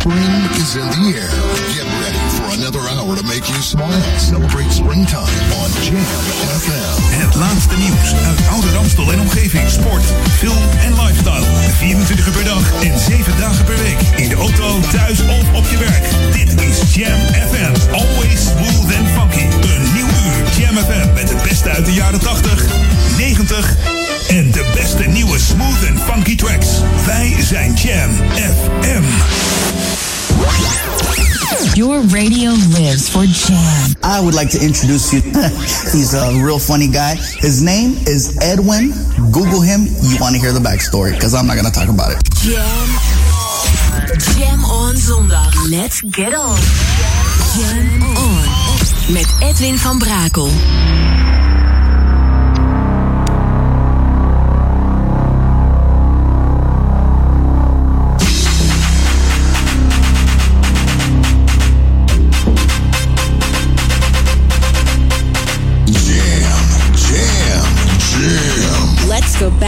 Spring is in the air. Get ready for another hour to make you smile. Celebrate springtime on Jam FM. Het laatste nieuws uit Oude Ramstel en omgeving. Sport, film en lifestyle. 24 uur per dag en 7 dagen per week. In de auto, thuis of op je werk. Dit is Jam FM. Always smooth and funky. Een nieuw uur Jam FM met het beste uit de jaren 80, 90 en de beste nieuwe smooth and funky tracks. Wij zijn Jam FM. Your radio lives for Jam. I would like to introduce you. He's a real funny guy. His name is Edwin. Google him. You want to hear the backstory because I'm not going to talk about it. Jam. Jam on zondag. Let's get on. Jam on. Met Edwin van Brakel.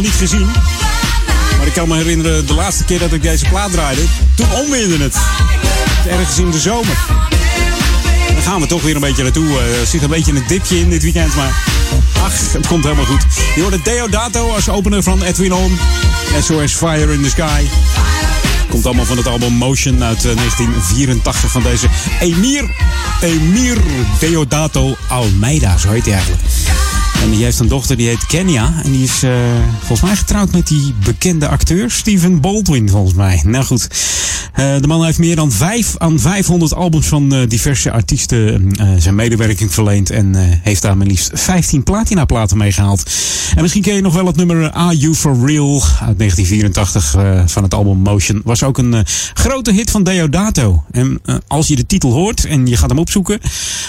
Niet gezien. Maar ik kan me herinneren, de laatste keer dat ik deze plaat draaide, toen onweerde het. Ergens in de zomer. Dan gaan we toch weer een beetje naartoe. Er zit een beetje een dipje in dit weekend, maar ach, het komt helemaal goed. Je hoorde Deodato als opener van Edwin On. SOS Fire in the Sky. Komt allemaal van het album Motion uit 1984 van deze Emir, Emir Deodato Almeida, zo heet hij eigenlijk. En die heeft een dochter die heet Kenya. En die is uh, volgens mij getrouwd met die bekende acteur Steven Baldwin, volgens mij. Nou goed. Uh, de man heeft meer dan vijf aan 500 albums van uh, diverse artiesten zijn medewerking verleend. En heeft daar maar liefst 15 platinaplaten meegehaald. En misschien ken je nog wel het nummer Are You For Real uit 1984 van het album Motion. Was ook een grote hit van Deodato. En als je de titel hoort en je gaat hem opzoeken,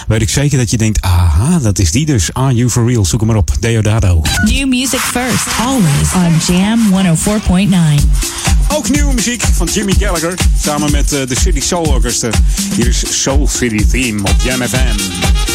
weet ik zeker dat je denkt, aha, dat is die dus. Are You For Real. Zoek hem maar op. Deodato. New music first, always on Jam 104.9. Ook nieuwe muziek van Jimmy Gallagher samen met uh, de City Soul Orchestra. Hier is Soul City Theme op Jam FM.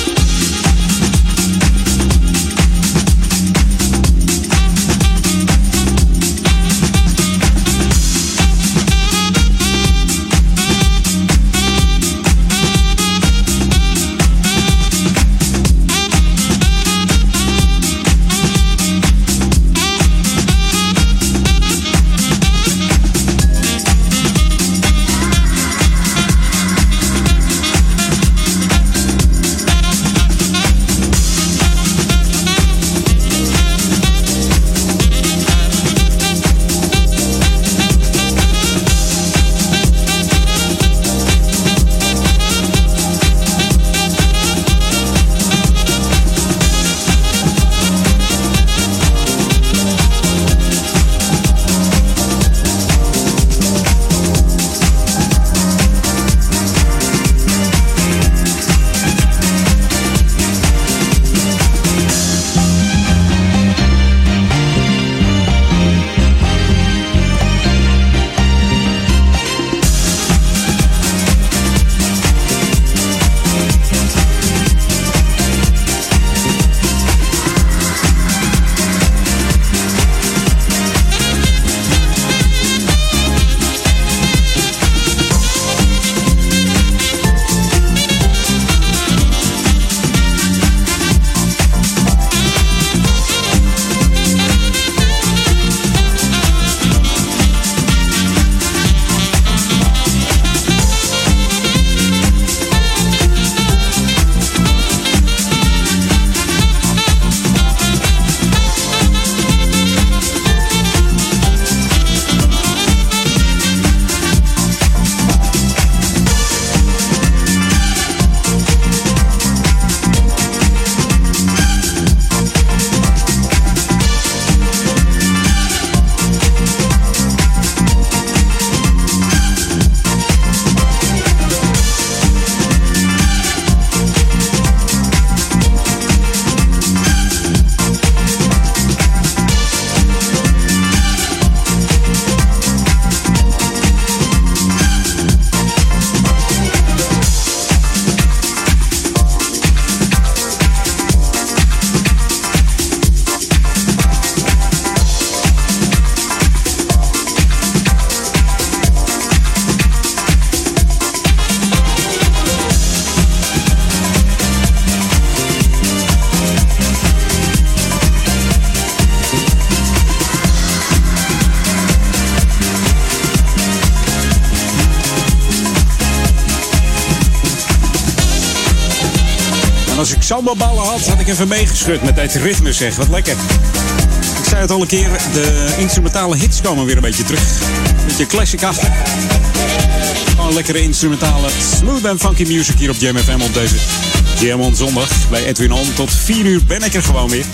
Ik even meegeschud met dit ritme zeg. Wat lekker. Ik zei het al een keer, de instrumentale hits komen weer een beetje terug. Beetje classic achter. Gewoon lekkere instrumentale smooth en funky music hier op Jam FM op deze Jam on zondag. Bij Edwin On. Tot 4 uur ben ik er gewoon weer.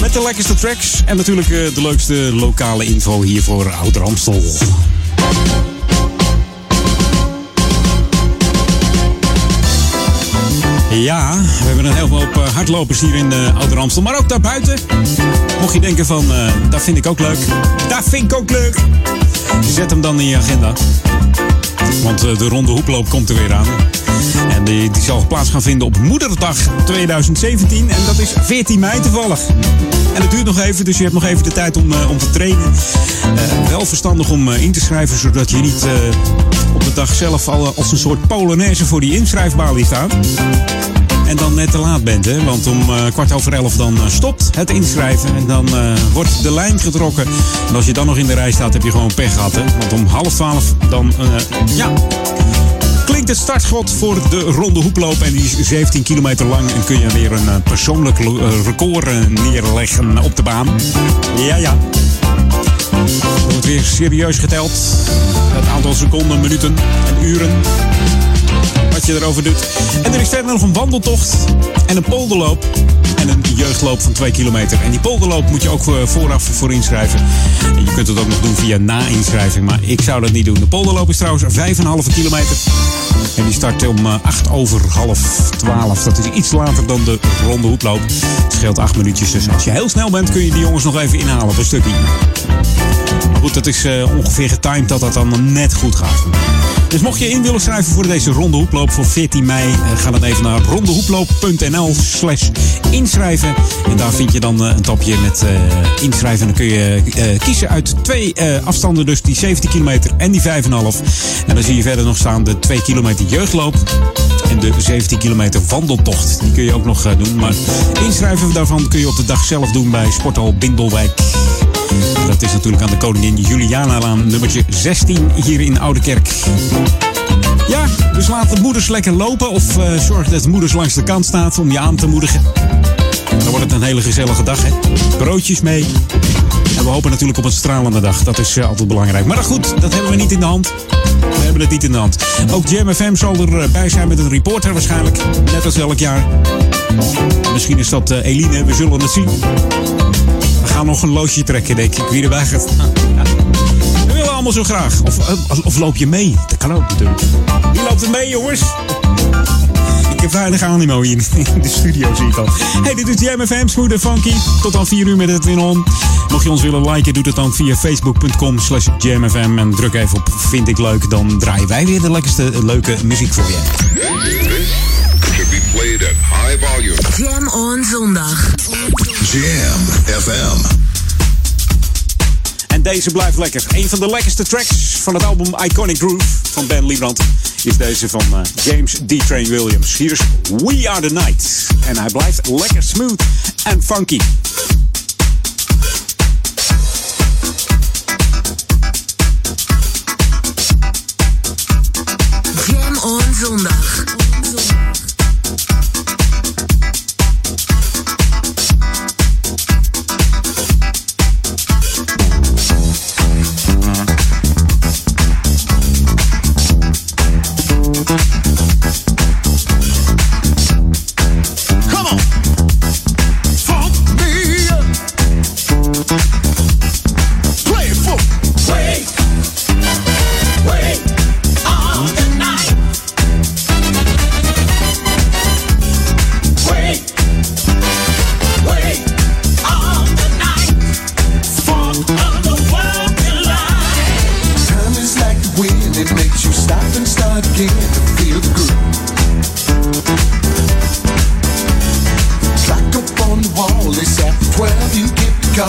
Met de lekkerste tracks en natuurlijk de leukste lokale info hier voor Ouder Amstel. Ja, we hebben een heel hoop uh, hardlopers hier in uh, Ouder Amstel. Maar ook daarbuiten. Mocht je denken van, uh, dat vind ik ook leuk. Dat vind ik ook leuk. Zet hem dan in je agenda. Want de ronde hoeploop komt er weer aan. En die, die zal plaats gaan vinden op Moederdag 2017. En dat is 14 mei toevallig. En het duurt nog even, dus je hebt nog even de tijd om, om te trainen. wel verstandig om in te schrijven, zodat je niet op de dag zelf al als een soort polonaise voor die inschrijfbalie staat. Dan net te laat bent, hè? Want om uh, kwart over elf dan uh, stopt het inschrijven. En dan uh, wordt de lijn getrokken. En als je dan nog in de rij staat, heb je gewoon pech gehad, hè? Want om half twaalf dan, ja, klinkt het startschot voor de ronde hoeploop. En die is 17 kilometer lang. En kun je weer een persoonlijk record neerleggen op de baan. Ja, ja. Wordt weer serieus geteld. Het aantal seconden, minuten en uren wat je erover doet. En er is verder nog een wandeltocht en een polderloop. En een jeugdloop van 2 kilometer. En die polderloop moet je ook eh, vooraf voor inschrijven. En je kunt het ook nog doen via na-inschrijving. Maar ik zou dat niet doen. De polderloop is trouwens 5,5 kilometer. En die start om 8 eh, over half 12. Dat is iets later dan de ronde hoeploop. Het scheelt 8 minuutjes. Dus als je heel snel bent kun je die jongens nog even inhalen op een stukje. Goed, dat is uh, ongeveer getimed dat dat dan net goed gaat. Dus mocht je in willen schrijven voor deze ronde hoeploop voor 14 mei, uh, ga dan even naar rondehoeploop.nl slash inschrijven. En daar vind je dan uh, een tapje met inschrijven. En dan kun je kiezen uit twee afstanden, dus die 17 kilometer en die 5,5. En dan zie je verder nog staan de 2 kilometer jeugdloop. En de 17 kilometer wandeltocht. Die kun je ook nog doen. Maar inschrijven daarvan kun je op de dag zelf doen bij Sporthal Bindelwijk. Dat is natuurlijk aan de Koningin Juliana-laan, nummertje 16 hier in Oudekerk. Ja, dus laat de moeders lekker lopen of uh, zorg dat de moeders langs de kant staat om je aan te moedigen. Dan wordt het een hele gezellige dag, hè? Broodjes mee. En we hopen natuurlijk op een stralende dag. Dat is uh, altijd belangrijk. Maar goed, dat hebben we niet in de hand. We hebben het niet in de hand. Ook Jam FM zal erbij zijn met een reporter waarschijnlijk. Net als elk jaar. Misschien is dat Eline, we zullen het zien gaan nog een loodje trekken, denk ik. Wie erbij gaat. We willen allemaal zo graag. Of, of, of loop je mee? Dat kan ook natuurlijk. Wie loopt er mee, jongens? Ik heb weinig animo hier in de studio, zie ik al. Hey, dit is Jam FM, Smooth Funky. Tot al 4 uur met het Win On. Mocht je ons willen liken, doe het dan via facebook.com slash jamfm. En druk even op vind ik leuk. Dan draaien wij weer de lekkerste leuke muziek voor je. should be played at high volume. Jam on zondag. Jam FM. En deze blijft lekker. Een van de lekkerste tracks van het album Iconic Groove van Ben Liebrand is deze van uh, James D. Train Williams. Hier is We Are The Night. En hij blijft lekker smooth en funky. Jam on zondag.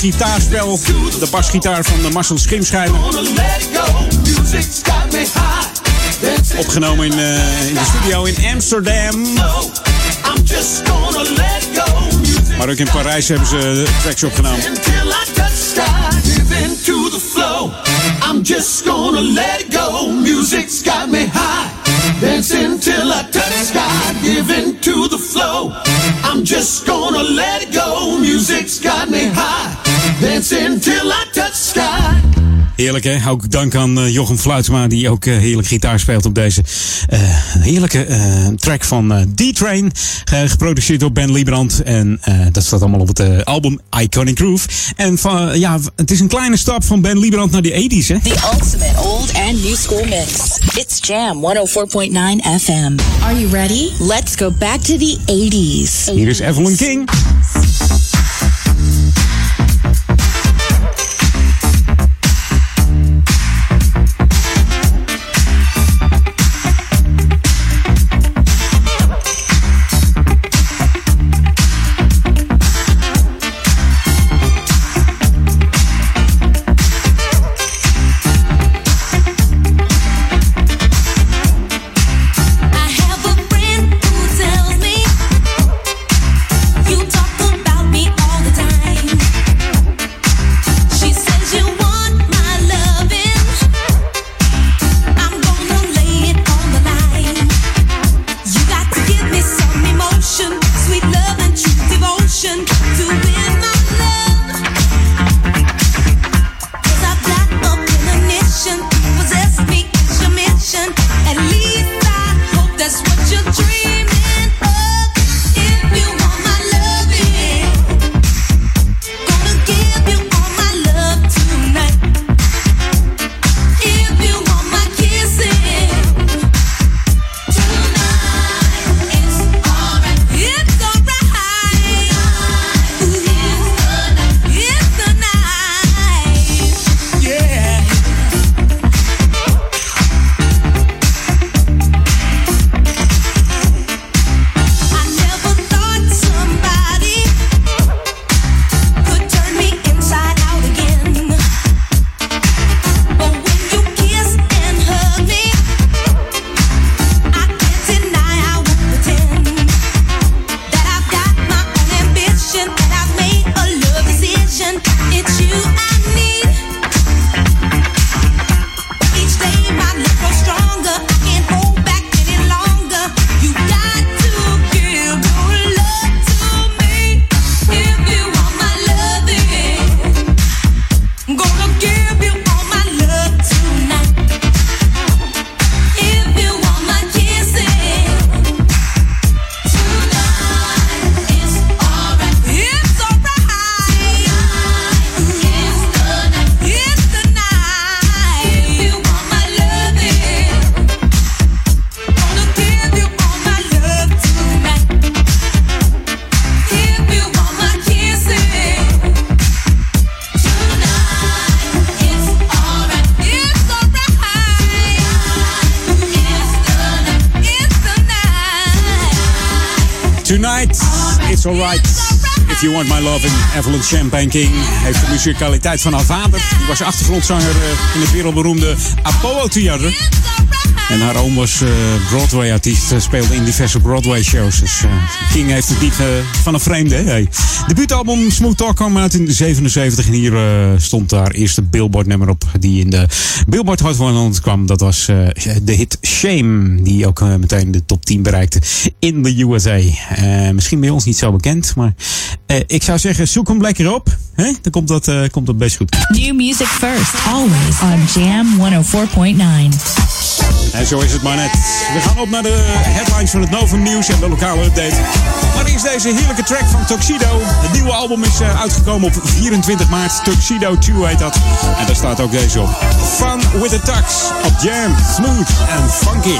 gitaarspel. De basgitaar van de Marcel Schimschijnen. Opgenomen in, uh, in, de studio in Amsterdam. Maar ook in Parijs hebben ze tracks opgenomen. I'm just gonna let it go. Music's got me high. Dancing till I touch sky, giving to the flow. I'm just gonna let it go. Music's got me high. Dancing till I touch sky. Heerlijk hè? Ook dank aan eh, Jochem Fluitsma die ook eh, heerlijk gitaar speelt op deze uh, heerlijke uh, track van uh, D-Train. geproduceerd door Ben Liebrand. En dat staat allemaal op het album Iconic Groove. En van, ja, het is een kleine stap van Ben Liebrand naar de 80s hè? The ultimate old and new school mix. It's Jam 104.9 FM. Are you ready? Let's go back to the 80s. 80s. Hier is Evelyn King. It's alright. If You Want My Love in Evelyn Champagne King heeft de muzikaliteit van haar vader. Die was achtergrondzanger eh, in het wereldberoemde Apollo Theater. En haar oom was uh, Broadway-artiest, speelde in diverse Broadway-shows. Dus uh, King heeft het niet van een vreemde. Hè? Hey. Debuutalbum Smooth Talk kwam uit in 77 en hier stond haar eerste Billboard-nummer op die in de Billboard Hot 100 kwam. Dat was de hit Shame, die ook meteen de top 10 bereikte in de USA. misschien bij ons niet zo bekend, maar ik zou zeggen, zoek hem lekker op. Hè? Dan komt dat, komt dat best goed. New music first, always on Jam 104.9. En zo is het maar net. We gaan op naar de headlines van het Novum Nieuws en de lokale update. Maar eerst deze heerlijke track van Tuxedo. Het nieuwe album is eh, uitgekomen op 24 maart. Tuxedo 2 heet dat. En daar staat ook deze op. Fun with the Tux op Jam, Smooth en Funky.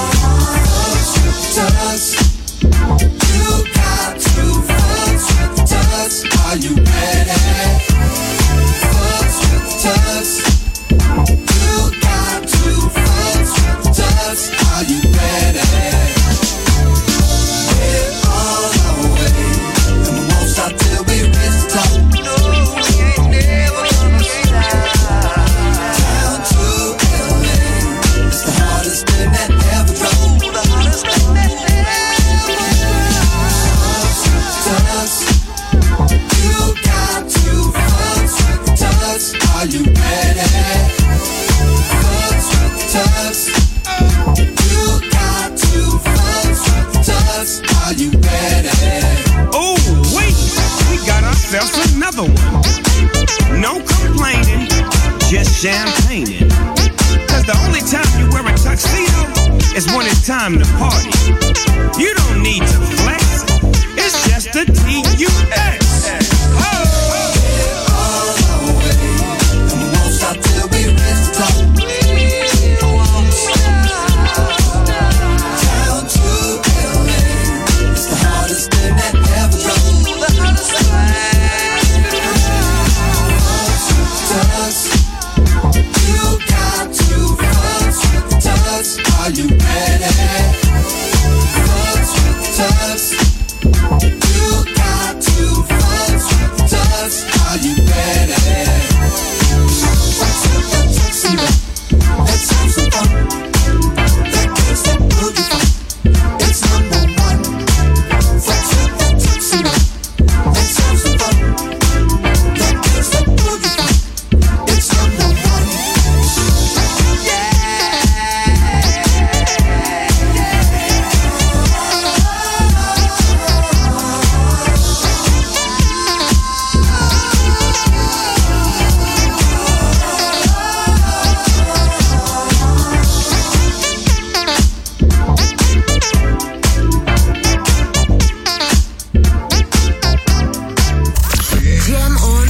Are you ready? Are you ready? Champagne. Cause the only time you wear a tuxedo is when it's time to party. You don't need to flex, it's just a T-U-X. Are you ready?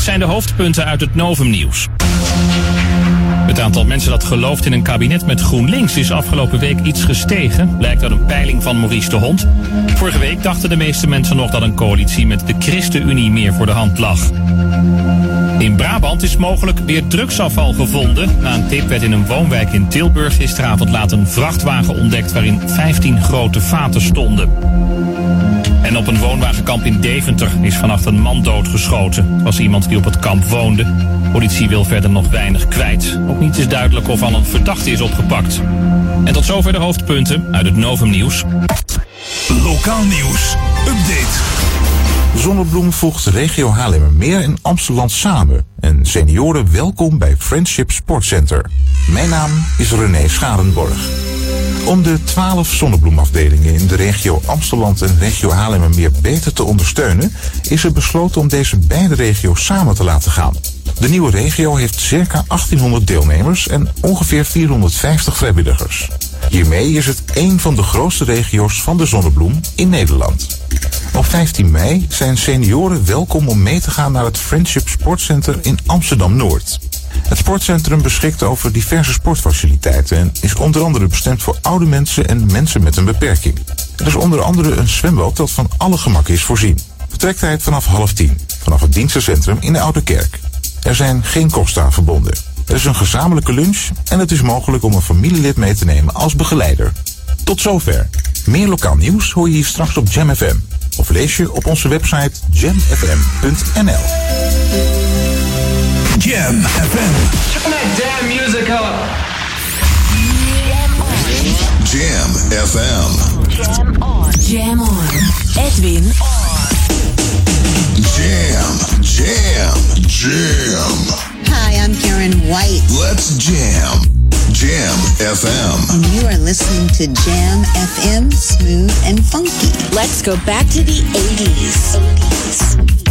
zijn de hoofdpunten uit het Novum nieuws. Het aantal mensen dat gelooft in een kabinet met GroenLinks is afgelopen week iets gestegen, blijkt uit een peiling van Maurice de Hond. Vorige week dachten de meeste mensen nog dat een coalitie met de ChristenUnie meer voor de hand lag. In Brabant is mogelijk weer drugsafval gevonden. Na een tip werd in een woonwijk in Tilburg gisteravond laat een vrachtwagen ontdekt waarin 15 grote vaten stonden. En op een woonwagenkamp in Deventer is vannacht een man doodgeschoten. Het was iemand die op het kamp woonde. Politie wil verder nog weinig kwijt. Ook niet is duidelijk of al een verdachte is opgepakt. En tot zover de hoofdpunten uit het Novum Nieuws. Lokaal nieuws. Update. Zonnebloem voegt regio Haarlemmermeer en Amsterdam samen. En senioren welkom bij Friendship Sportcenter. Mijn naam is René Scharenborg. Om de 12 zonnebloemafdelingen in de regio Amsterdam en regio Haarlemmermeer beter te ondersteunen, is er besloten om deze beide regio's samen te laten gaan. De nieuwe regio heeft circa 1800 deelnemers en ongeveer 450 vrijwilligers. Hiermee is het één van de grootste regio's van de zonnebloem in Nederland. Op 15 mei zijn senioren welkom om mee te gaan naar het Friendship Sportcenter in Amsterdam-Noord. Het sportcentrum beschikt over diverse sportfaciliteiten en is onder andere bestemd voor oude mensen en mensen met een beperking. Er is onder andere een zwembad dat van alle gemak is voorzien. Vertrektijd vanaf half tien, vanaf het dienstencentrum in de Oude Kerk. Er zijn geen kosten aan verbonden. Er is een gezamenlijke lunch en het is mogelijk om een familielid mee te nemen als begeleider. Tot zover. Meer lokaal nieuws hoor je hier straks op Jam FM. Of lees je op onze website jamfm.nl. Jam FM. Turn that damn music up. Jam FM. Jam on. Jam on. Edwin on. Jam, jam, jam. Hi, I'm Karen White. Let's jam. Jam FM. And you are listening to Jam FM, smooth and funky. Let's go back to the 80s. 80s.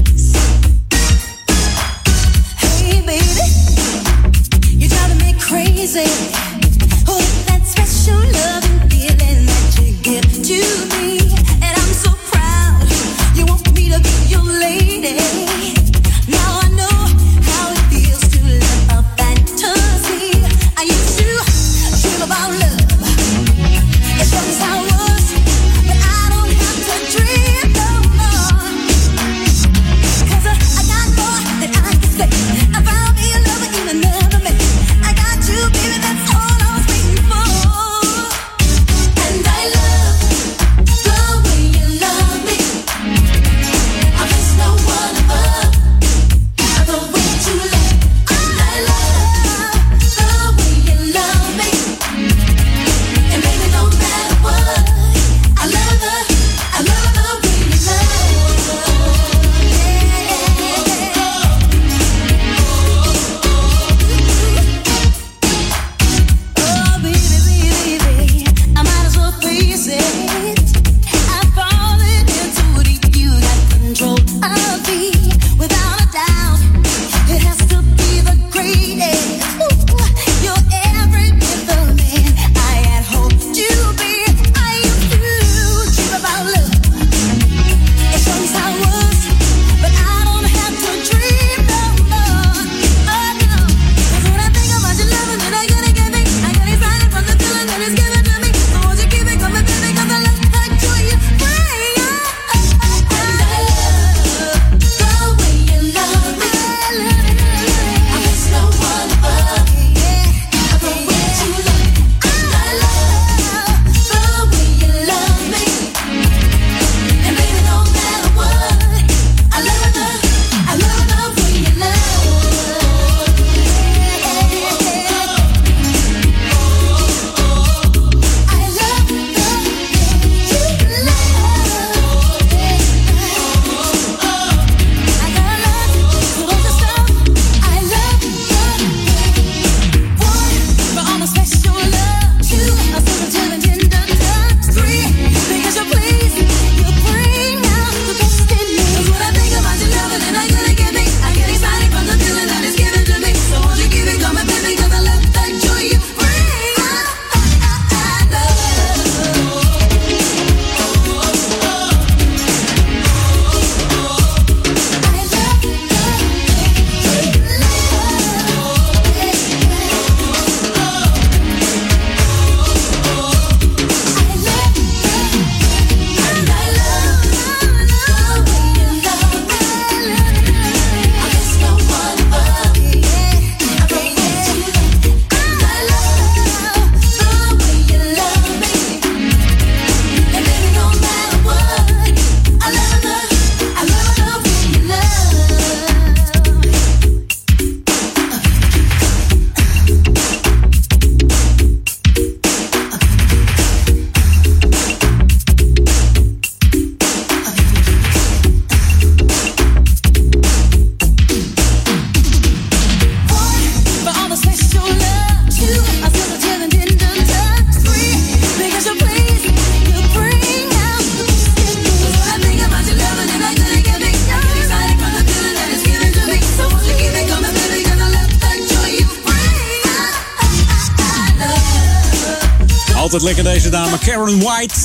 Altijd lekker deze dame, Karen White.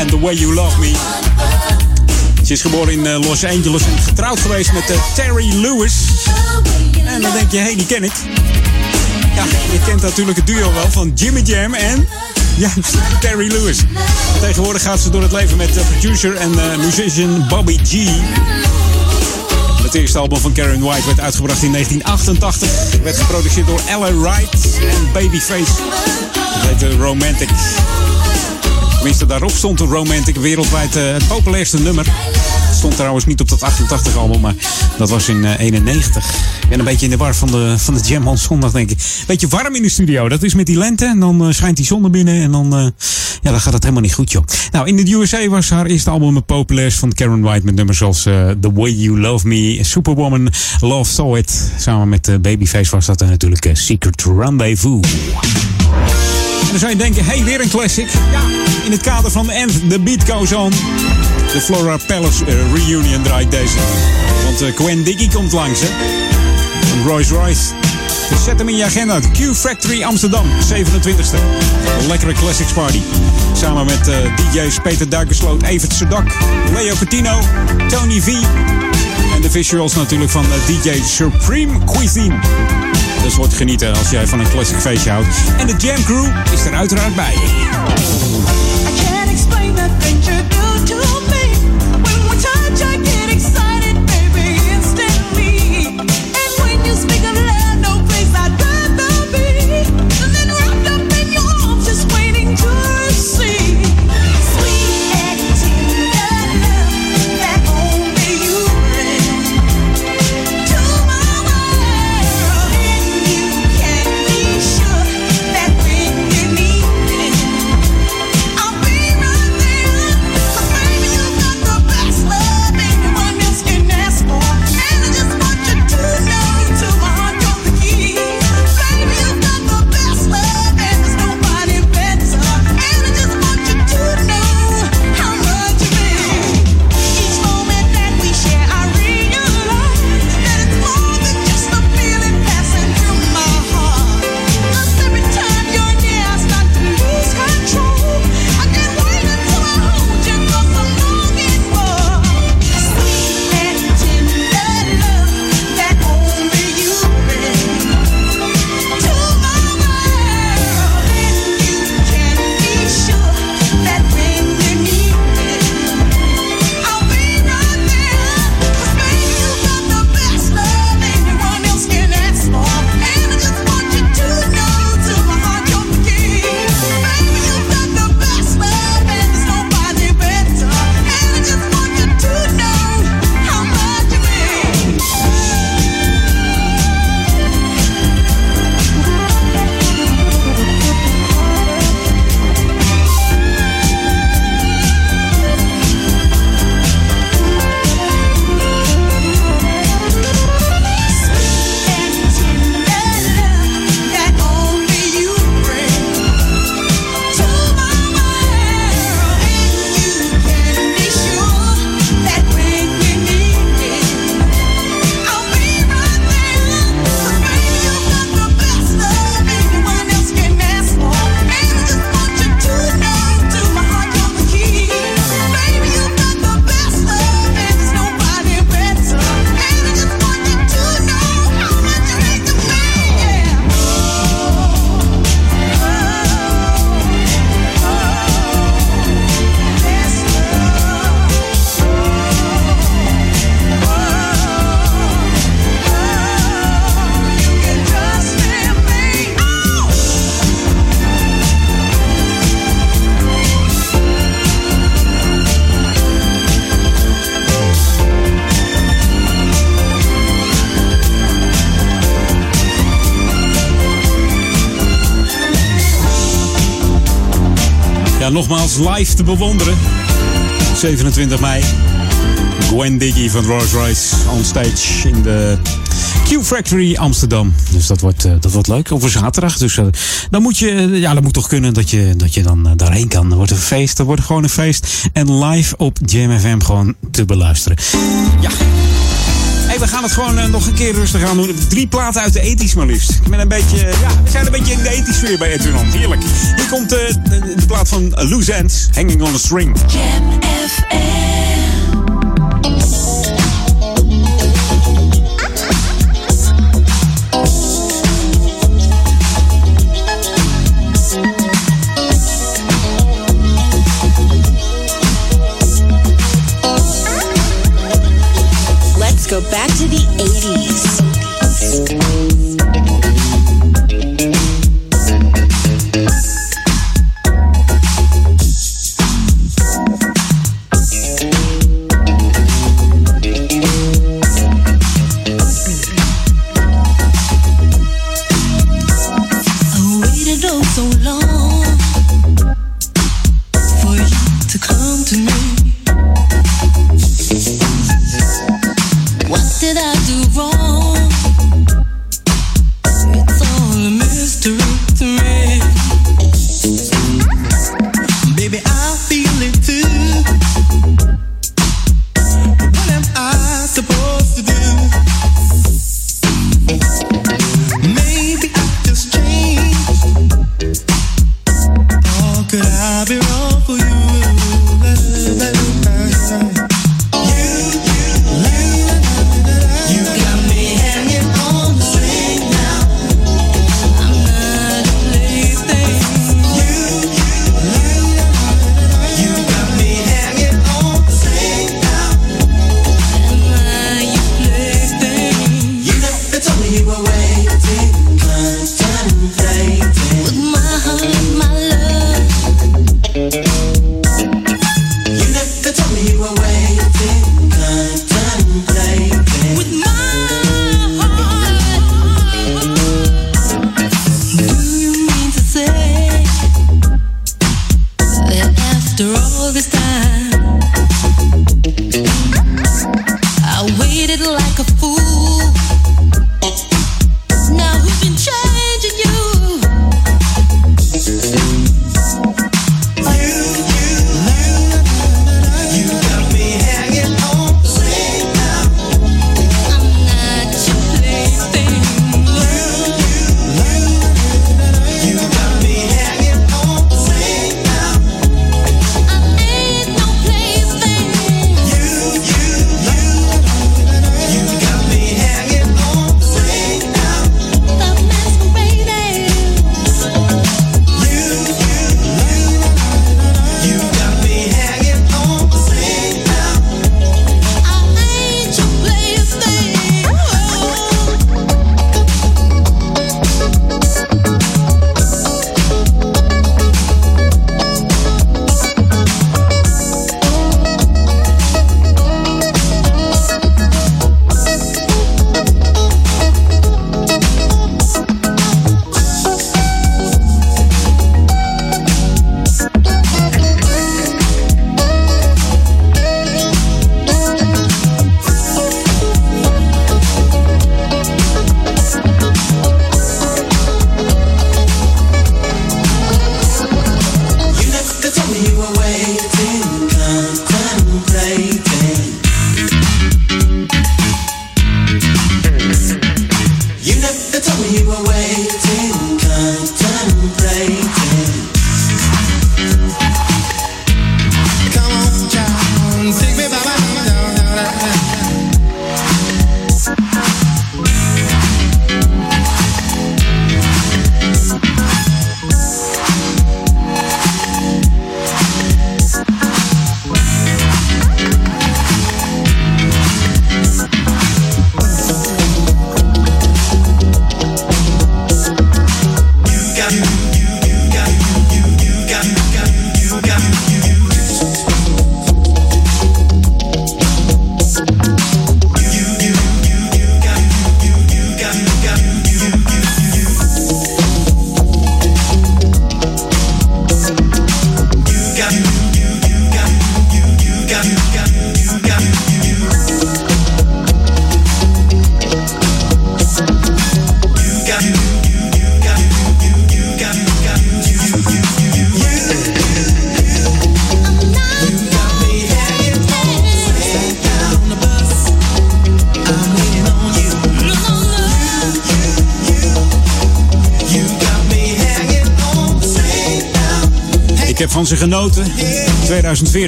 And The Way You Love Me. Ze is geboren in eh, Los Angeles en getrouwd geweest met eh, Terry Lewis. En dan denk je, hé, hey, die ken ik. Ja, je kent natuurlijk het duo wel van Jimmy Jam en... Ja, Terry Lewis. Tegenwoordig gaat ze door het leven met producer en uh, musician Bobby G. Het eerste album van Karen White werd uitgebracht in 1988. Werd geproduceerd door Ella Wright en Babyface. Heette Romantic. Tenminste, daarop stond een Romantic wereldwijd uh, het populairste nummer. Stond trouwens niet op dat 88 album, maar dat was in uh, 91. Ik ben een beetje in de war van de, van de Jam on zondag, denk ik. Beetje warm in de studio. Dat is met die lente. En dan uh, schijnt die zon er binnen. En dan, ja, dan gaat het helemaal niet goed, joh. Nou, in de USA was haar eerste album het populairst van Karen White. Met nummers zoals The Way You Love Me, Superwoman, Love Saw It. Samen met Babyface was dat natuurlijk Secret Rendezvous. En dan zou je denken, hey, weer een classic. Ja, in het kader van End, The Beat Goes On. De Flora Palace Reunion draait deze. Want Gwen Diggy komt langs, hè. Royce Royce. Dus zet hem in je agenda. Q Factory Amsterdam, 27e. Een lekkere Classics Party. Samen met uh, DJ's Peter Duikersloot, Evert Sedak, Leo Coutinho, Tony V. En de visuals natuurlijk van uh, DJ Supreme Cuisine. Dus wordt genieten als jij van een classic feestje houdt. En de Jam Crew is er uiteraard bij. Live te bewonderen. 27 mei. Gwen Diggy van Rolls Royce on stage in de Q Factory Amsterdam. Dus dat wordt, eh, dat wordt leuk. Over zaterdag. Dus eh, dan moet je, eh, ja, dat moet toch kunnen dat je, dat je dan daarheen kan. Dan wordt een feest. Dan wordt gewoon een feest. En live op Jam FM gewoon te beluisteren. Ja. We gaan het gewoon eh, nog een keer rustig aan doen. Drie platen uit de ethisch maar liefst. Ik ben een beetje, eh, ja, we zijn een beetje in de ethisch sfeer bij Edwin Heerlijk. Hier komt eh, de, plaat van Loose Ends, Hanging on a String.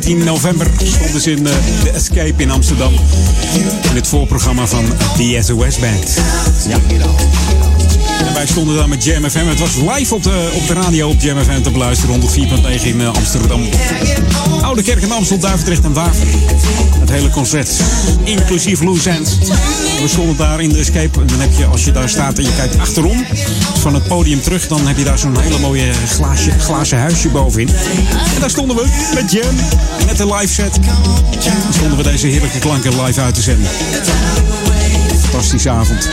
2014 november stonden ze in uh, The Escape in Amsterdam. In het voorprogramma van The SOS Band. Ja. Wij stonden daar met Jam FM. Het was live op de, op de radio op Jam FM te beluisteren. 104.9 in uh, Amsterdam. Oude Kerk in Amstel, Duivendrecht en Waver. Het hele concert, inclusief Loose Ends. We stonden daar in de escape. En dan heb je, als je daar staat en je kijkt achterom, van het podium terug, dan heb je daar zo'n hele mooie glaasje, glazen huisje bovenin. En daar stonden we met Jam, met de live set. Dan stonden we deze heerlijke klanken live uit te zenden. Fantastische avond.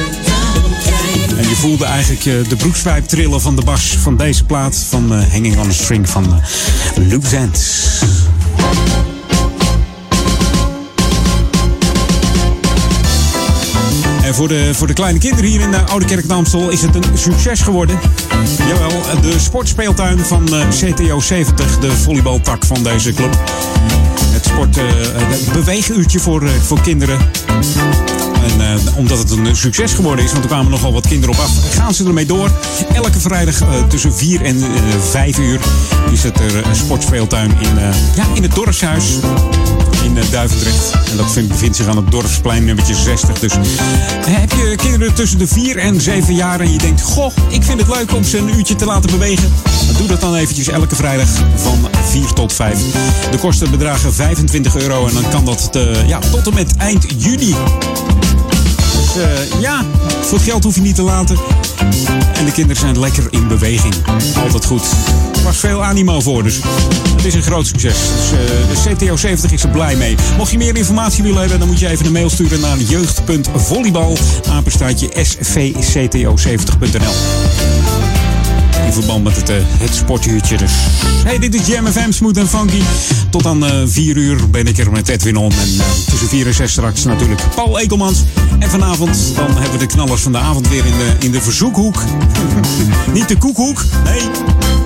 En je voelde eigenlijk uh, de broekspijp trillen van de bas van deze plaat van uh, Hanging on a String van uh, Loose Ends. En voor de, voor de kleine kinderen hier in de Oude Kerk Amstel is het een succes geworden. Jawel, de sportspeeltuin van CTO 70, de volleybaltak van deze club. Het sport, uh, beweeguurtje voor, uh, voor kinderen. En uh, omdat het een succes geworden is, want er kwamen nogal wat kinderen op af, gaan ze ermee door. Elke vrijdag uh, tussen 4 en uh, 5 uur is het er een sportspeeltuin in, ja, in het dorpshuis in Duivendrecht. En dat vindt, bevindt zich aan het dorpsplein nummertje 60. Dus heb je kinderen tussen de 4 en 7 jaar en je denkt, goh, ik vind het leuk om ze een uurtje te laten bewegen. Doe dat dan eventjes elke vrijdag van 4 tot 5. De kosten bedragen 25 euro en dan kan dat ja, tot en met eind juni. Uh, ja, veel geld hoef je niet te laten. En de kinderen zijn lekker in beweging. Altijd goed. Er was veel animo voor, dus het is een groot succes. Dus uh, de CTO 70 is er blij mee. Mocht je meer informatie willen hebben, dan moet je even een mail sturen naar jeugd.volleybal, apenstaatje svcto70.nl in verband met het, uh, het. Dus hey, dit is Jam FM, Smooth en Funky. Tot aan uh, 4 uur ben ik er met Edwin On. En uh, tussen 4 en 6 straks natuurlijk Paul Ekelmans. En vanavond dan hebben we de knallers van de avond weer in de, in de verzoekhoek. Niet de koekhoek, nee.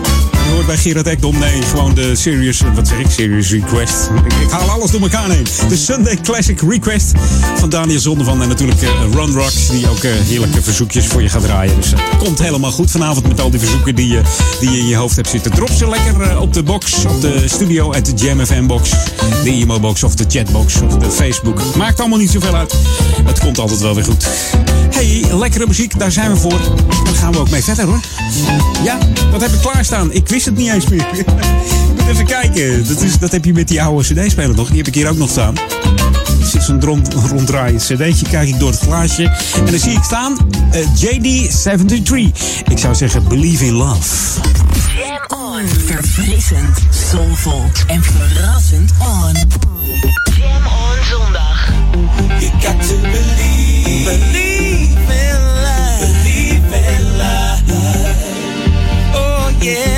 Je bij Gerard Ekdom, nee, gewoon de Serious, wat zeg ik, Serious Request. Ik, haal alles door elkaar heen. De Sunday Classic Request van Daniel Zondervan en natuurlijk uh, Ron Rocks, die ook uh, heerlijke verzoekjes voor je gaat draaien. Dus uh, komt helemaal goed vanavond met al die verzoeken die, uh, die je in je hoofd hebt zitten. Drop ze lekker op de box, op de studio at de Jam FM box, de e-mailbox of de chatbox of de Facebook. Maakt allemaal niet zoveel uit. Het komt altijd wel weer goed. Hey, lekkere muziek, daar zijn we voor. Daar gaan we ook mee verder hoor. Ja, wat heb ik klaarstaan? Ik wist het niet eens meer. Moet even kijken. Dat, is, dat heb je met die oude CD-speler nog. Die heb ik hier ook nog staan. Er zit zo'n rond, ronddraaiend CD'tje. Kijk ik door het glaasje. En dan zie ik staan uh, JD73. Ik zou zeggen Believe in Love. Jam on. Verfrissend, soulvol en verrassend on. Jam on zondag. You got to believe, believe in love, believe in love. Oh yeah.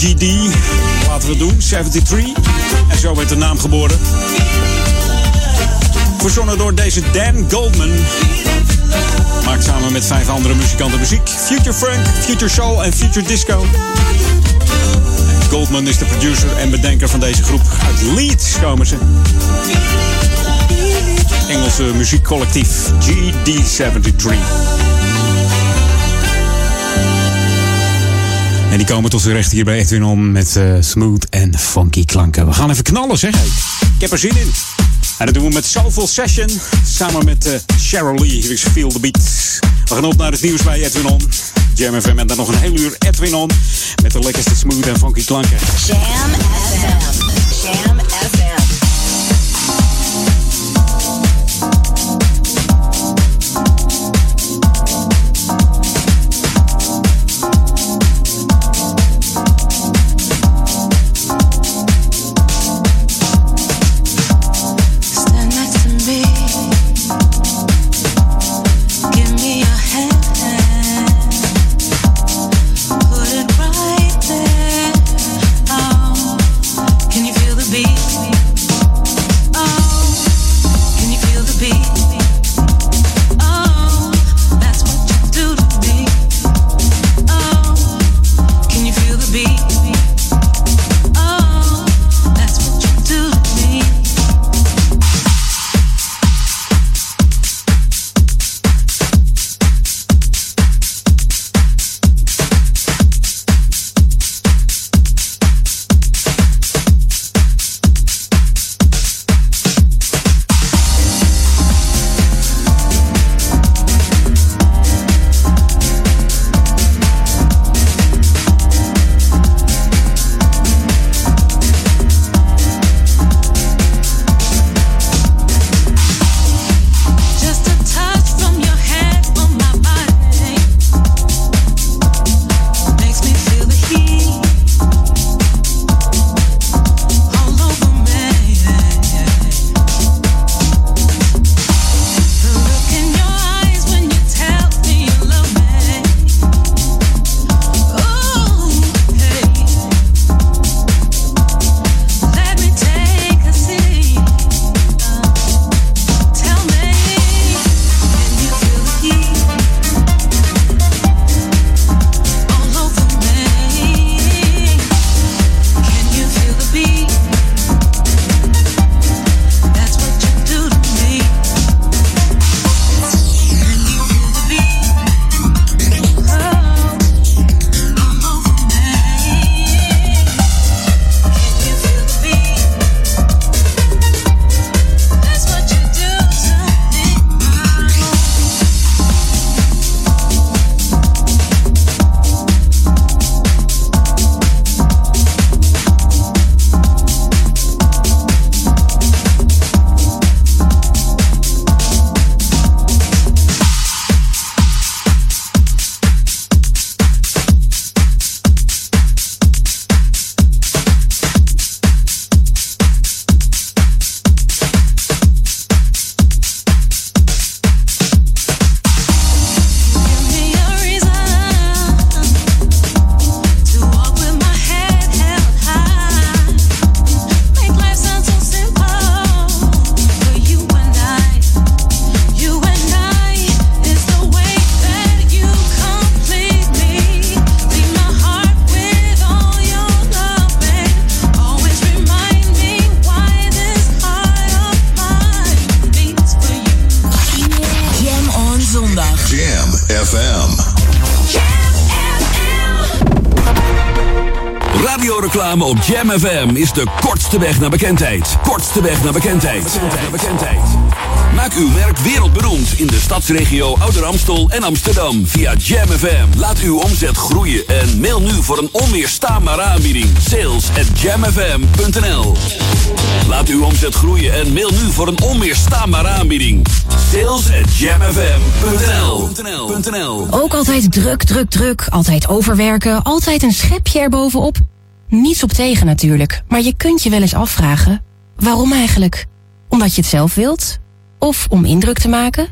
GD. Laten we het doen, 73. En zo werd de naam geboren. Verzonnen door deze Dan Goldman. Maakt samen met vijf andere muzikanten muziek. Future Funk, Future Soul en Future Disco. Goldman is de producer en bedenker van deze groep. Uit Leeds komen ze. Engelse muziekcollectief GD73. En die komen tot z'n recht hier bij Edwin om met eh, smooth en funky klanken. We gaan even knallen zeg. Ik heb er zin in. En dat doen we met Soulful Session. Samen met uh, Cheryl Lee. Hier is Feel the Beat. We gaan op naar het nieuws bij Edwin On. Jam FM en dan nog een heel uur Edwin On. Met de lekkerste smooth en funky klanken. Jam FM. Jam Jam FM is de kortste weg naar bekendheid. Kortste weg naar bekendheid. Bekendheid. Maak uw merk wereldberoemd in de stadsregio Ouder Amstel en Amsterdam via Jam FM. Laat uw omzet groeien en mail nu voor een onweerstaanbare aanbieding. Sales at jamfm.nl Laat uw omzet groeien en mail nu voor een onweerstaanbare aanbieding. Sales at jamfm.nl Ook altijd druk, druk, druk. Altijd overwerken. Altijd een schepje erbovenop. Niets op tegen natuurlijk. Maar je kunt je wel eens afvragen. Waarom eigenlijk? Omdat je het zelf wilt? Of om indruk te maken?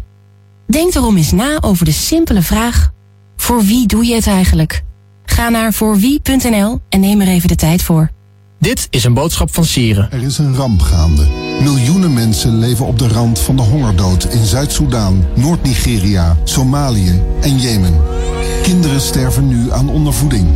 Denk daarom eens na over de simpele vraag. Voor wie doe je het eigenlijk? Ga Ga naar voorwie.nl en neem er even de tijd voor. Dit is een boodschap van Sieren. Er is een ramp gaande. Miljoenen mensen leven op de rand van de hongerdood in Zuid-Soedan, Noord-Nigeria, Somalië en Jemen. Kinderen sterven nu aan ondervoeding.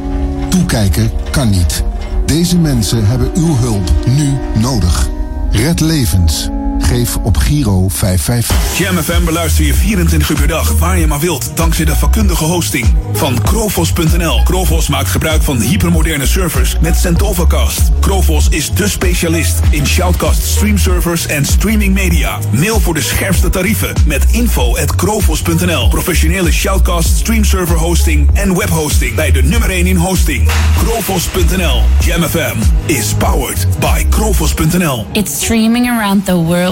Toekijken kan niet. Deze mensen hebben uw hulp nu nodig. Red levens. Geef op Giro 555. Jam FM beluister je 24 uur per dag, waar je maar wilt, dankzij de vakkundige hosting van Krovos.nl. Krovos maakt gebruik van hypermoderne servers met Centovacast. Krovos is de specialist in shoutcast streamservers en streaming media. Mail voor de scherpste tarieven met info at krovos.nl. Professionele shoutcast streamserver hosting en webhosting bij de nummer 1 in hosting. Krovos.nl. Jam FM is powered by Krovos.nl. It's streaming around the world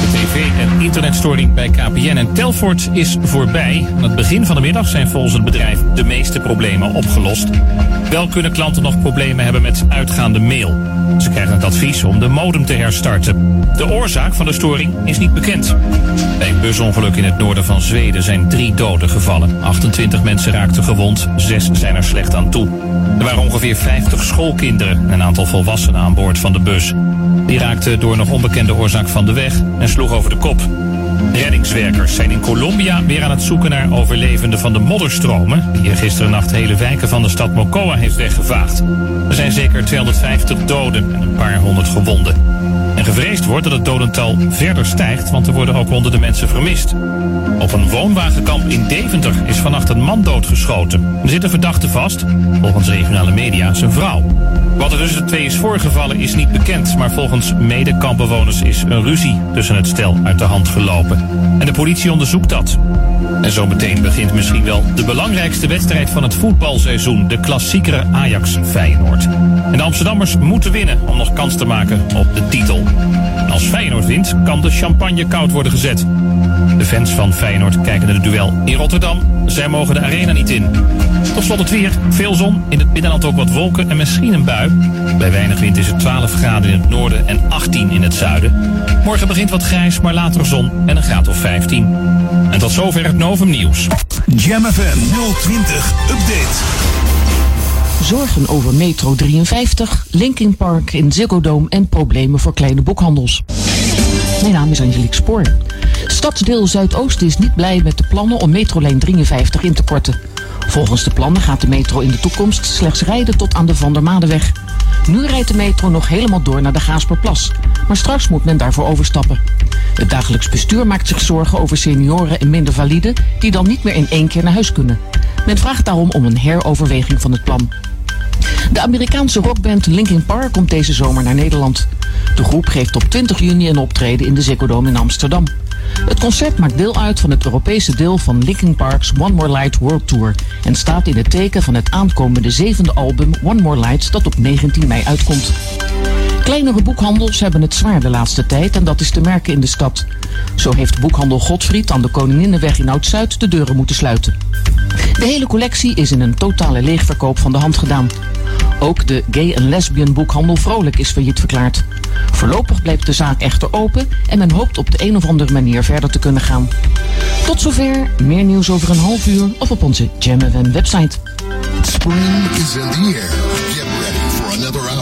De tv- en internetstoring bij KPN en Telfort is voorbij. Aan het begin van de middag zijn volgens het bedrijf de meeste problemen opgelost. Wel kunnen klanten nog problemen hebben met uitgaande mail. Ze krijgen het advies om de modem te herstarten. De oorzaak van de storing is niet bekend. Bij een busongeluk in het noorden van Zweden zijn drie doden gevallen. 28 mensen raakten gewond, zes zijn er slecht aan toe. Er waren ongeveer 50 schoolkinderen en een aantal volwassenen aan boord van de bus. Die raakten door nog onbekende oorzaak van de weg en sloeg over de kop. Reddingswerkers zijn in Colombia weer aan het zoeken naar overlevenden van de modderstromen... die gisteren nacht hele wijken van de stad Mocoa heeft weggevaagd. Er zijn zeker 250 doden en een paar honderd gewonden. En gevreesd wordt dat het dodental verder stijgt, want er worden ook honderden mensen vermist. Op een woonwagenkamp in Deventer is vannacht een man doodgeschoten. Er zit een verdachte vast, volgens regionale media zijn vrouw. Wat er tussen de twee is voorgevallen is niet bekend, maar volgens medekampbewoners is een ruzie tussen het stel uit de hand gelopen. En de politie onderzoekt dat. En zo meteen begint misschien wel de belangrijkste wedstrijd van het voetbalseizoen, de klassiekere Ajax-Feyenoord. En de Amsterdammers moeten winnen om nog kans te maken op de titel. Als Feyenoord wint, kan de champagne koud worden gezet. De fans van Feyenoord kijken naar het duel in Rotterdam. Zij mogen de arena niet in. Tot slot het weer. Veel zon, in het binnenland ook wat wolken en misschien een bui. Bij weinig wind is het 12 graden in het noorden en 18 in het zuiden. Morgen begint wat grijs, maar later zon en een graad of 15. En tot zover het Novum Nieuws. Jam FM 020 Update. Zorgen over Metro 53, Linkin Park in Ziggo Dome en problemen voor kleine boekhandels. Mijn naam is Angelique Spoor. Stadsdeel Zuidoost is niet blij met de plannen om metrolijn 53 in te korten. Volgens de plannen gaat de metro in de toekomst slechts rijden tot aan de Van der Madenweg. Nu rijdt de metro nog helemaal door naar de Gaasperplas. Maar straks moet men daarvoor overstappen. Het dagelijks bestuur maakt zich zorgen over senioren en minder validen... die dan niet meer in één keer naar huis kunnen. Men vraagt daarom om een heroverweging van het plan. De Amerikaanse rockband Linkin Park komt deze zomer naar Nederland. De groep geeft op 20 juni een optreden in de Ziggo Dome in Amsterdam. Het concert maakt deel uit van het Europese deel van Linkin Park's One More Light World Tour en staat in het teken van het aankomende zevende album One More Light dat op 19 mei uitkomt. Kleinere boekhandels hebben het zwaar de laatste tijd en dat is te merken in de stad. Zo heeft boekhandel Godfried aan de Koninginnenweg in Oud-Zuid de deuren moeten sluiten. De hele collectie is in een totale leegverkoop van de hand gedaan. Ook de gay- en lesbian boekhandel Vrolijk is failliet verklaard. Voorlopig blijft de zaak echter open en men hoopt op de een of andere manier verder te kunnen gaan. Tot zover, meer nieuws over een half uur of op onze Jam website. Spring is in the.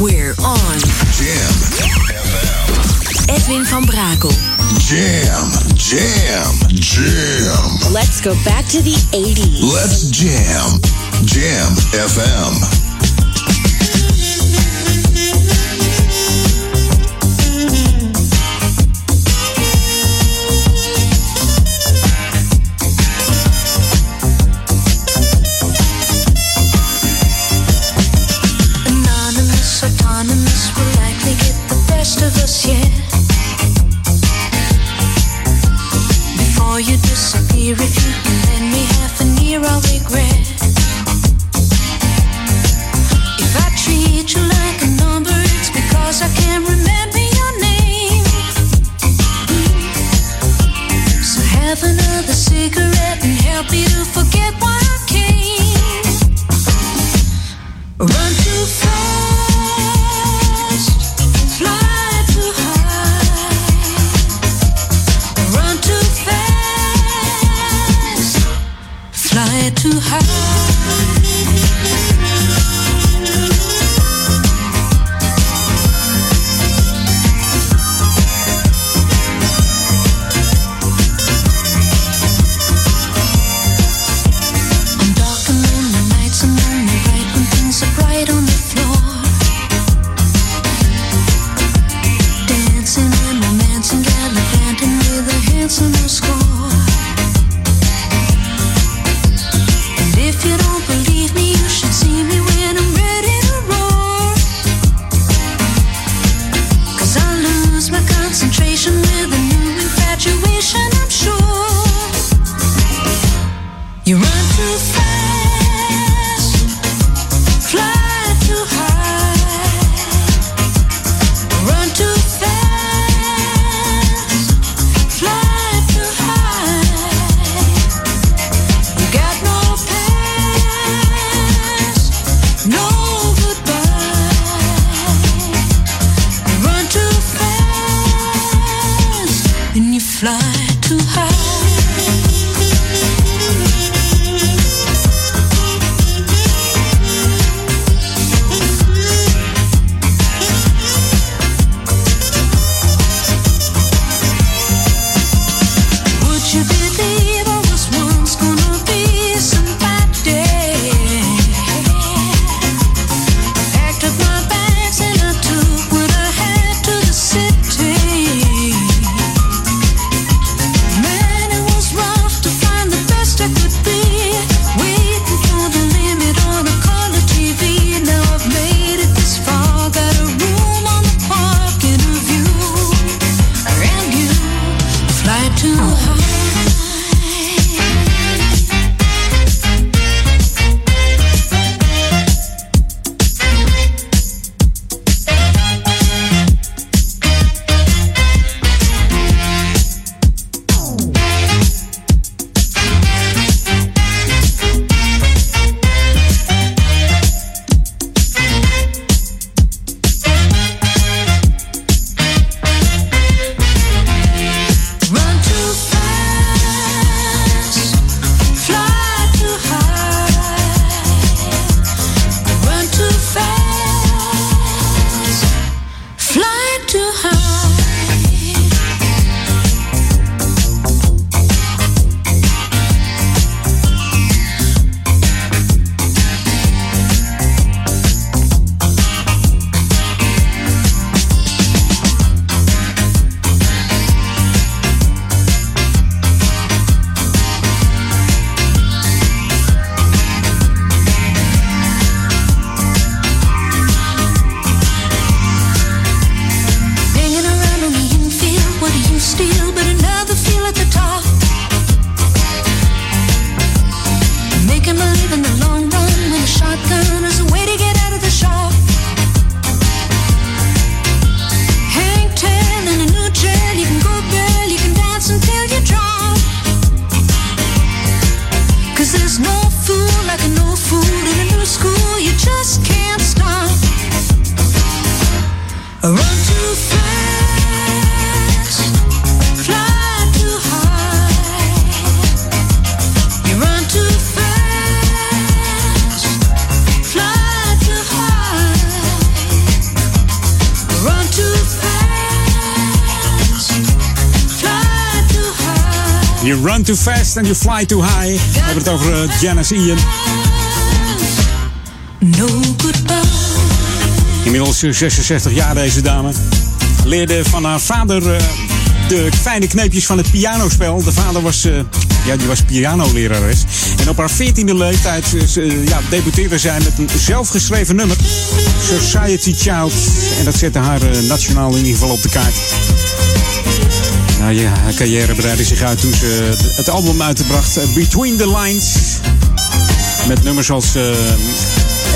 We're on. Jam FM. Edwin van Brakel. Jam, jam, jam. Let's go back to the 80s. Let's jam. Jam FM. Before you disappear, if you can lend me half an ear, I'll regret. And You Fly Too High. We hebben het over uh, Janice Ian. No goodbye. Inmiddels 66 jaar deze dame. Leerde van haar vader uh, de fijne kneepjes van het pianospel. De vader was, uh, ja, die was pianolerares. En op haar 14e leeftijd uh, ja, debuteerde zij met een zelfgeschreven nummer. Society Child. En dat zette haar nationaal in ieder geval op de kaart. Haar carrière breidde zich uit toen ze het album uitbracht Between the Lines. Met nummers als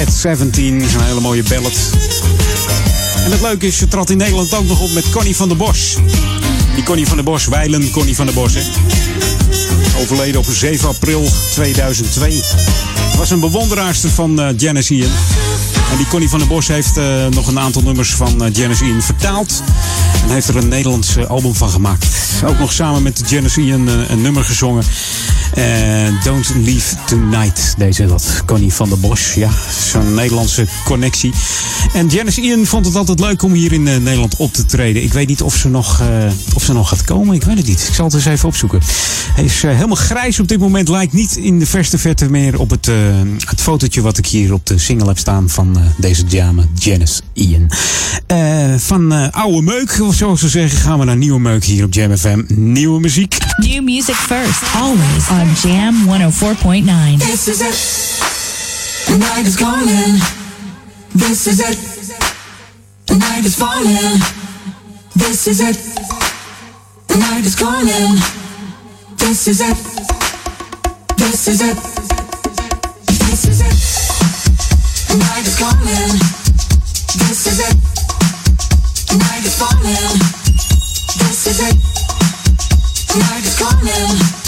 At 17, is een hele mooie ballad. En het leuke is, ze trad in Nederland ook nog op met Connie van der Bos. Die Connie van der Bos, wijlen Connie van der Bos. Overleden op 7 april 2002. Was een bewonderaarster van uh, Janice Ian. En die Connie van der Bos heeft uh, nog een aantal nummers van uh, Janice Ian vertaald. En heeft er een Nederlands album van gemaakt. Ook nog samen met Janice Ian een nummer gezongen. Uh, Don't Leave Tonight. Deze dat. Connie van der Bos. Ja, zo'n Nederlandse connectie. En Janice Ian vond het altijd leuk om hier in uh, Nederland op te treden. Ik weet niet of ze, nog, uh, of ze nog gaat komen. Ik weet het niet. Ik zal het eens even opzoeken. Hij is helemaal grijs op dit moment. Lijkt niet in de verste verte meer op het, het fotootje wat ik hier op de single heb staan van deze dame. Janice Ian. van oude meuk, of zoals ze zeggen, gaan we naar nieuwe meuk hier op Jam FM. Nieuwe muziek. New music first. Always on Jam 104.9. This is it. The night is calling. This is it. The night is falling. This is it. The night is calling. This is it. This is it. This is it. The night is calling. This is it. The night is falling. This is it. The night is calling.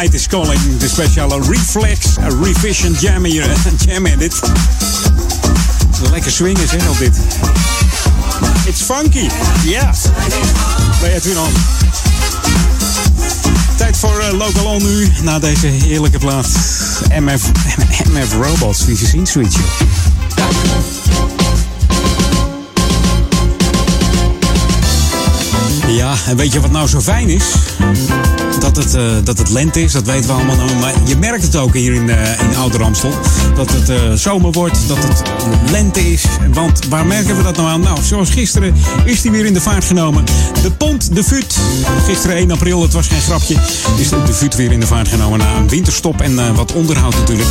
Night is Calling. De speciale Reflex Revision Jam hier. Jam in dit. Lekker swingen zeg op dit. It's funky. Ja. Bij Edwin On. Tijd voor eh, Local On nu. Na deze heerlijke plaat. MF, MF Robots. Wie gezien joh. Ja, en weet je wat nou zo fijn is? Dat het, eh, dat het lente is, dat weten we allemaal. Maar je merkt het ook hier in, eh in Amstel. Dat het eh, zomer wordt, dat het lente is. Want waar merken we dat nou aan? Nou, zoals gisteren is die weer in de vaart genomen. De Pont de Fut. Gisteren 1 april, het was geen grapje. Is de, Fut weer in de vaart genomen na een winterstop en wat onderhoud natuurlijk.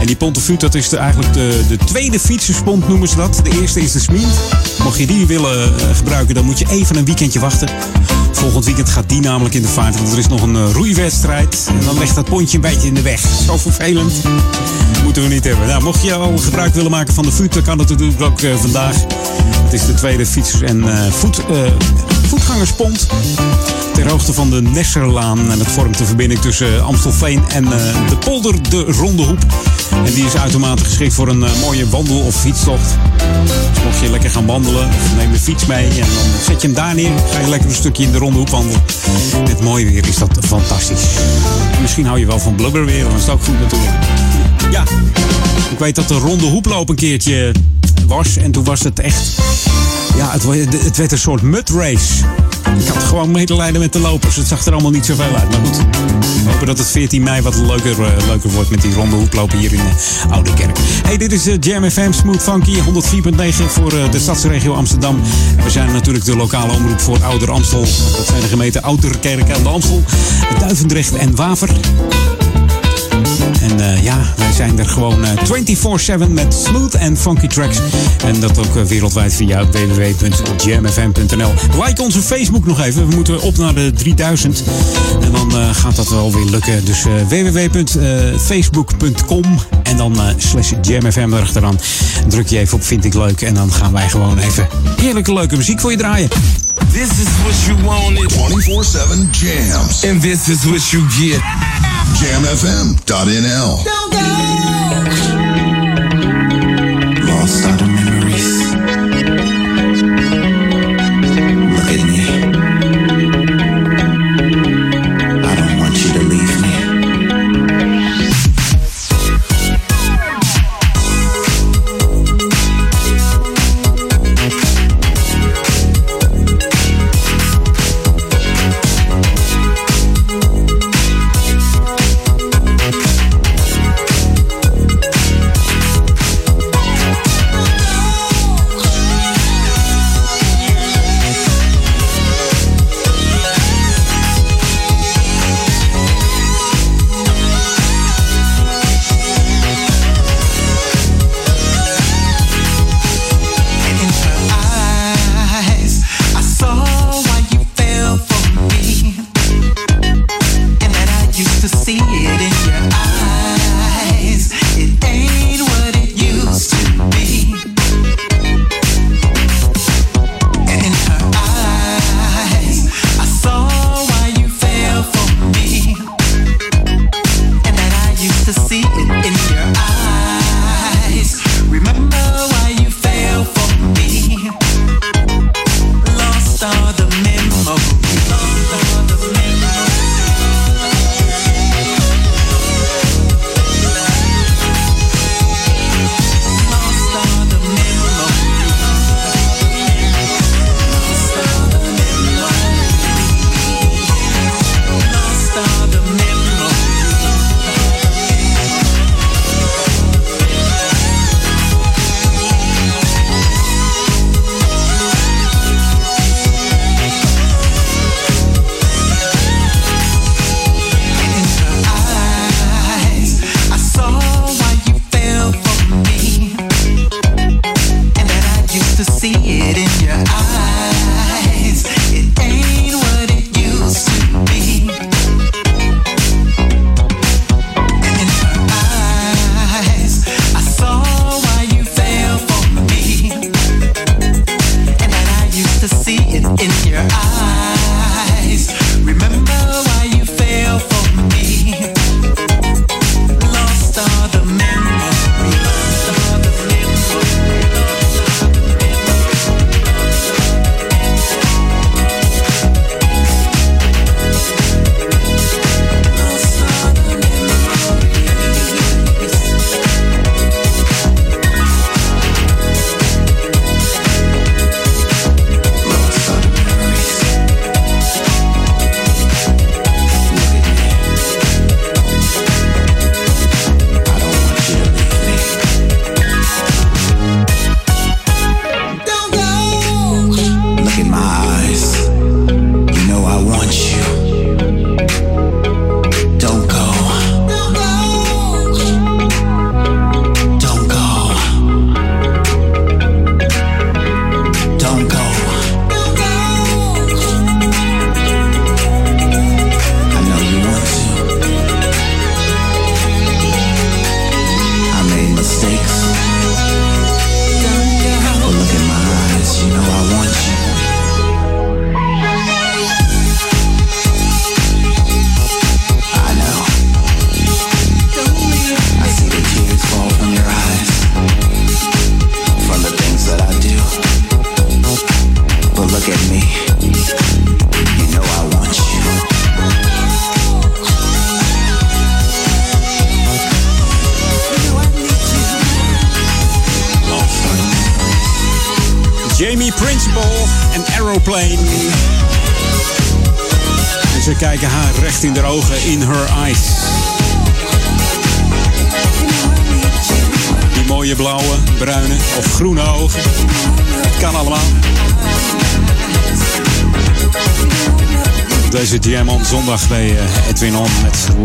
En die Pont de Fut, dat is eigenlijk de, de tweede fietserspont noemen ze dat. De eerste is de Smient. Mocht je die willen gebruiken, dan moet je even een weekendje wachten. Volgend weekend gaat die namelijk in de vaart, want er is nog een eh, roeiwedstrijd. En dan ligt dat pontje een beetje in de weg. Zo vervelend. Moeten we niet hebben. Nou, mocht je al gebruik willen maken van de Fut, dan kan dat natuurlijk ook eh, vandaag. Het is de tweede fietsers- en eh, voet, voetgangerspont. Ter hoogte van de Nesserlaan. En dat vormt de verbinding tussen eh, Amstelveen en eh, de polder de Ronde Hoep. En die is uitermate geschikt voor een eh, mooie wandel- of fietstocht. Dus mocht je lekker gaan wandelen, neem de fiets mee en dan zet je hem daar neer. Ga je lekker een stukje in de Ronde Hoep wandelen. Met mooi weer is dat fantastisch. En misschien hou je wel van blubberweer, dan is het ook goed natuurlijk. Ja, ik weet dat de Ronde Hoeploop een keertje was. En toen was het echt... Ja, het, het werd een soort mud race. Ik had gewoon medelijden met de lopers. Het zag er allemaal niet zoveel uit. Maar goed, we hopen dat het 14 mei wat leuker, eh, leuker wordt met die ronde hoeplopen hier in uh, Oude Kerk. Hey, dit is eh, Jam FM Smooth Funky 104.9 voor de stadsregio Amsterdam. We zijn natuurlijk de lokale omroep voor Ouder Amstel. Dat zijn de gemeenten Ouderkerk aan de Amstel, Duivendrecht en Waver. En eh, ja, wij zijn er gewoon eh, 24-7 met smooth en funky tracks. En dat ook eh, wereldwijd via www.jamfm.nl. Like onze Facebook nog even. We moeten op naar de 3000. En dan eh, gaat dat wel weer lukken. Dus eh, www.facebook.com en dan eh, slash jamfm erachteraan. Druk je even op vind ik leuk. En dan gaan wij gewoon even heerlijke leuke muziek voor je draaien. This is what you wanted. 24-7 jams. And this is what you get. Jamfm.nl. Lost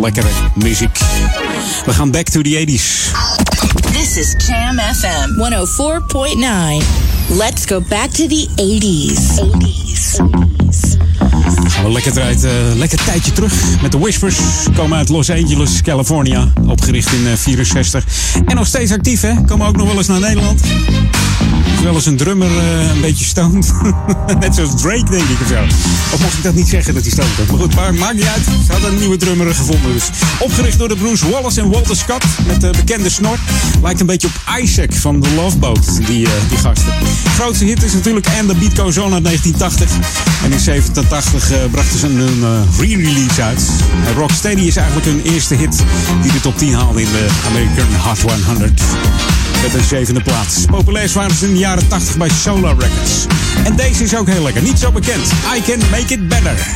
lekkere muziek. We gaan back to the 80s. This is Jam FM 104.9. Let's go back to the 80s. 80s. Een lekker, tijd, eh, lekker tijdje terug met de Whispers. Komen uit Los Angeles, California. Opgericht in eh, 64. En nog steeds actief, hè? Komen ook nog wel eens naar Nederland. Is wel eens een drummer eh, een beetje stoned. Net zoals Drake, denk ik of zo. Of mocht ik dat niet zeggen dat hij stoned was? Maar goed, maar maakt niet uit. Ze hadden een nieuwe drummer gevonden. Dus. Opgericht door de broers Wallace en Walter Scott. Met de bekende snor. Lijkt een beetje op Isaac van The Love Boat, die, eh, die gasten. Grootste hit is natuurlijk And The Beat Goes On uit 1980. En in 87 eh, brachten ze een, re-release uit. Uh, Rocksteady is eigenlijk hun eerste hit die de top 10 haalde in de American Hot 100. Met een zevende plaats. Populair waren ze in de jaren 80 bij Solar Records. En deze is ook heel lekker, niet zo bekend. I Can Make It Better.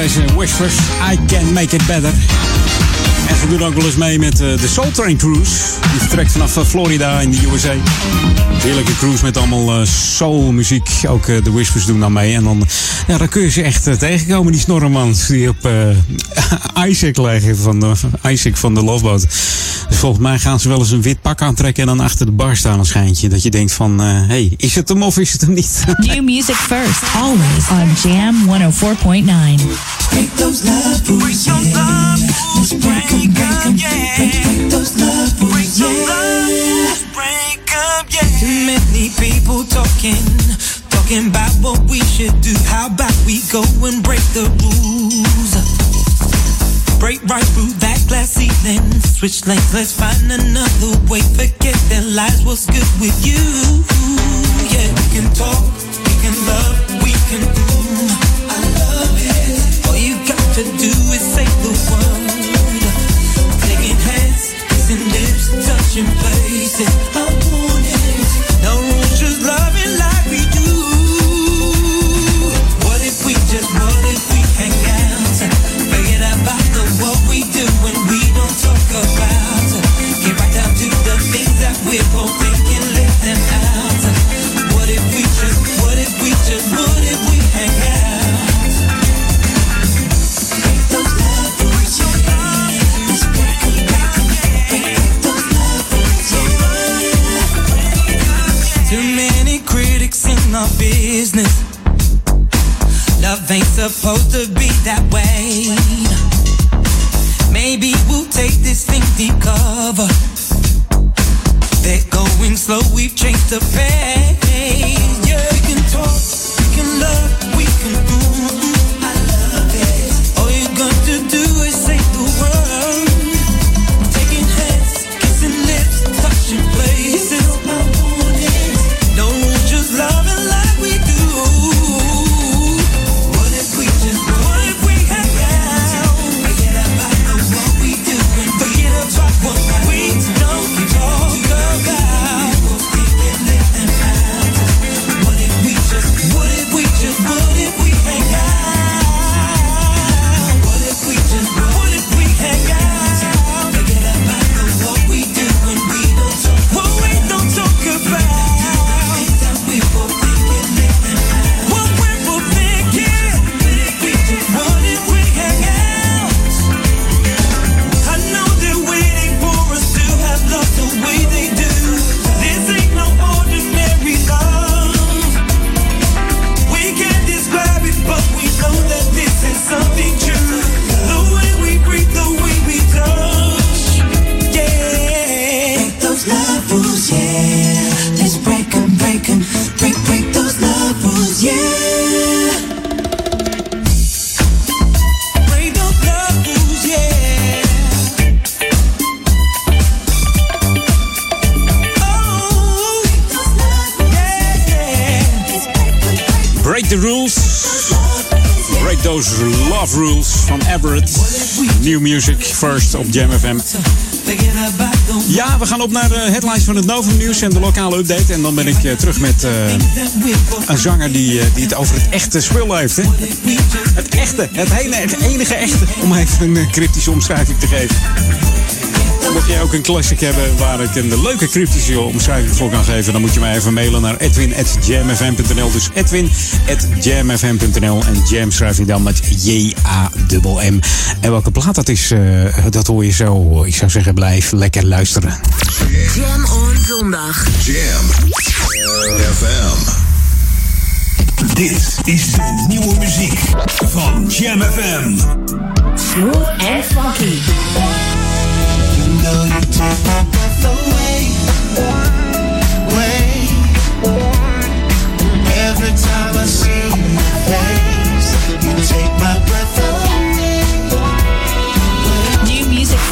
Deze Whispers. I can make it better. En ze doen ook wel eens mee met eh, de Soul Train Cruise. Die vertrekt vanaf eh, Florida in de USA. Heerlijke cruise met allemaal soul muziek. Ook de Whispers doen dan mee. En dan, ja, dan kun je ze echt tegenkomen, die snorremans die op Isaac liggen van Isaac van de Loveboat. Dus volgens mij gaan ze wel eens een wit pak aantrekken en dan achter de bar staan een schijntje. Dat je denkt van, hé, hey, is het hem of is het hem niet? New music first, always on Jam 104.9. Break those love rules, yeah. Let's break break 'em, break, break those love rules, yeah. break up, yeah. Too many people talking, talking about what we should do. How about we go and break the rules? Break right through that glass ceiling. Switch lanes, let's find another way. Forget their lies, what's good with you? Yeah, we can talk, we can love, we can do. I love it. All you got to do is say the word. Taking hands, kissing lips, touching places. I business. Love ain't supposed to be that way. Maybe we'll take this thing deep cover. They're going slow, we've changed the pace. Op Jam FM. Ja, we gaan op naar de headlines van het Novum Nieuws en de lokale update. En dan ben ik eh, terug met eh, een zanger die, eh, die het over het echte spul heeft. Hè? Het echte, het het enige echte. Om even een cryptische omschrijving te geven. Mocht jij ook een classic hebben waar ik een leuke cryptische omschrijving voor kan geven, dan moet je mij even mailen naar edwin.jamfm.nl. Dus edwin.jamfm.nl en jam schrijf je dan met J-A-M-M. En welke plaat dat is, eh, dat hoor je zo. Ik zou zeggen, blijf lekker luisteren. Jam on zondag. Jam FM. Dit is de nieuwe muziek van Jam FM. Smooth and funky. You know you take my breath away, away. Every time I see your face, you take my breath away.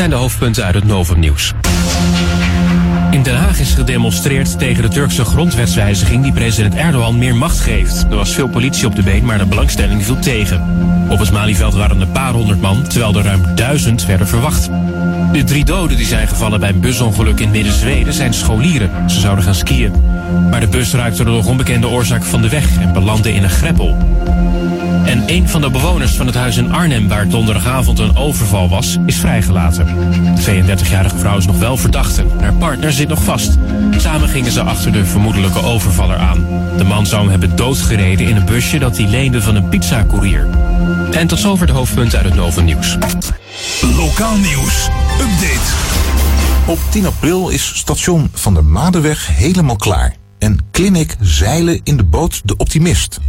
zijn de hoofdpunten uit het Novum Nieuws. In Den Haag is gedemonstreerd tegen de Turkse grondwetswijziging die president Erdogan meer macht geeft. Er was veel politie op de been, maar de belangstelling viel tegen. Op het Malieveld waren een paar honderd man, terwijl er ruim duizend werden verwacht. De drie doden die zijn gevallen bij een busongeluk in Midden-Zweden zijn scholieren. Ze zouden gaan skiën. Maar de bus raakte door onbekende oorzaak van de weg en belandde in een greppel. En een van de bewoners van het huis in Arnhem, waar donderdagavond een overval was, is vrijgelaten. De 32-jarige vrouw is nog wel verdachte. Haar partner zit nog vast. Samen gingen ze achter de vermoedelijke overvaller aan. De man zou hem hebben doodgereden in een busje dat hij leende van een pizzacourier. En tot zover de hoofdpunten uit het Noven Nieuws. Lokaal nieuws. Update. Op 10 april is station Van der Madeweg helemaal klaar. En Clinic Zeilen in de boot De Optimist.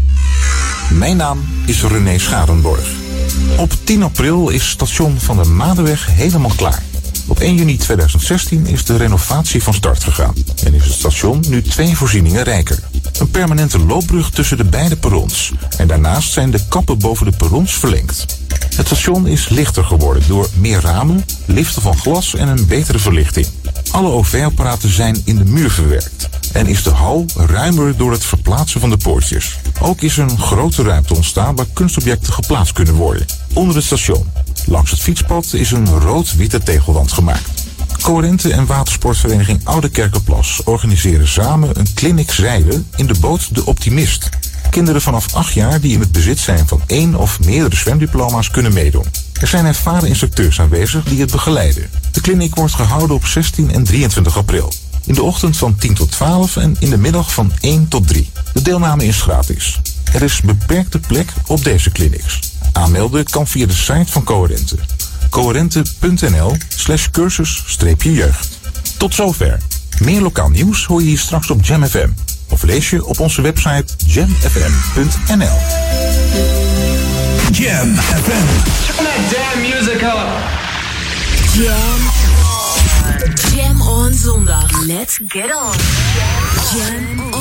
Mijn naam is René Scharenborg. Op 10 april is station Van der Madeweg helemaal klaar. Op 1 juni 2016 is de renovatie van start gegaan. En is het station nu twee voorzieningen rijker. Een permanente loopbrug tussen de beide perrons. En daarnaast zijn de kappen boven de perrons verlengd. Het station is lichter geworden door meer ramen, liften van glas en een betere verlichting. Alle OV-apparaten zijn in de muur verwerkt. En is de hal ruimer door het verplaatsen van de poortjes. Ook is er een grote ruimte ontstaan waar kunstobjecten geplaatst kunnen worden. Onder het station. Langs het fietspad is een rood-witte tegelwand gemaakt. Coherente en watersportvereniging Oude Kerkenplas organiseren samen een clinic zeilen in de boot De Optimist. Kinderen vanaf 8 jaar die in het bezit zijn van één of meerdere zwemdiploma's kunnen meedoen. Er zijn ervaren instructeurs aanwezig die het begeleiden. De clinic wordt gehouden op 16 en 23 april. In de ochtend van 10 tot 12 en in de middag van 1 tot 3. De deelname is gratis. Er is beperkte plek op deze clinics. Aanmelden kan via de site van Coherente. coherente.nl slash cursus-jeugd. Tot zover. Meer lokaal nieuws hoor je hier straks op Jam FM. Of lees je op onze website jamfm.nl. Jam FM. Turn that damn music up. Jam. Jam on zondag. Let's get on. Jam on.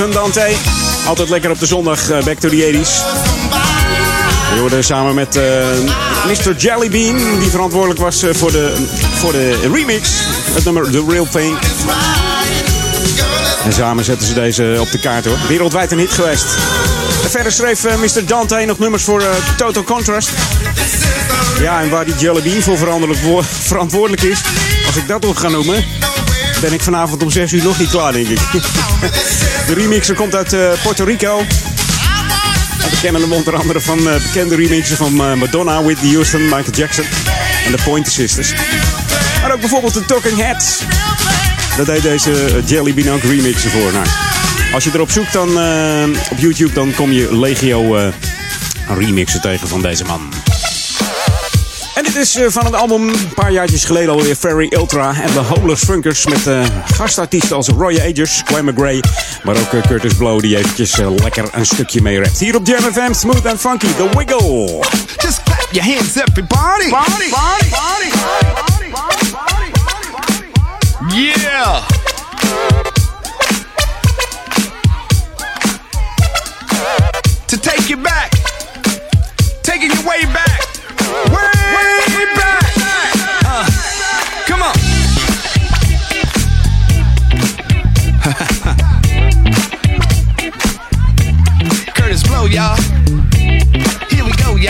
Steven Dante. Altijd lekker op de zondag. eh, back to the 80s. Je hoorde samen met eh, Mr. Jellybean, die verantwoordelijk was eh, voor, de, voor de remix. Het nummer The Real Thing. En samen zetten ze deze op de kaart hoor. Wereldwijd een hit geweest. Verder schreef eh, Mr. Dante nog nummers voor Total Contrast. Ja, en waar die Jellybean voor verantwoordelijk is, als ik dat nog ga noemen, ben ik vanavond om 6 uur nog niet klaar, denk ik. De remixer komt uit eh, Puerto Rico. En we kennen hem onder andere van eh, bekende remixen van eh, Madonna, Whitney Houston, Michael Jackson en de Pointer Sisters. Maar ook bijvoorbeeld de Talking Heads. Daar deed deze Jelly Bean ook remixen voor. Nou, als je erop zoekt dan, op YouTube, dan kom je legio remixen tegen van deze man. Dit is eh, van het album een paar jaartjes geleden alweer Ferry Ultra en de Hopeless Funkers met eh, gastartiesten als Roy Agers, Gwen McGray, maar ook eh, Curtis Blow die eventjes lekker een stukje mee rapt. Hier op Jam FM, Smooth and Funky, The Wiggle. Just clap your hands, everybody. Body, body, body, Yeah. To take you back, taking you way back,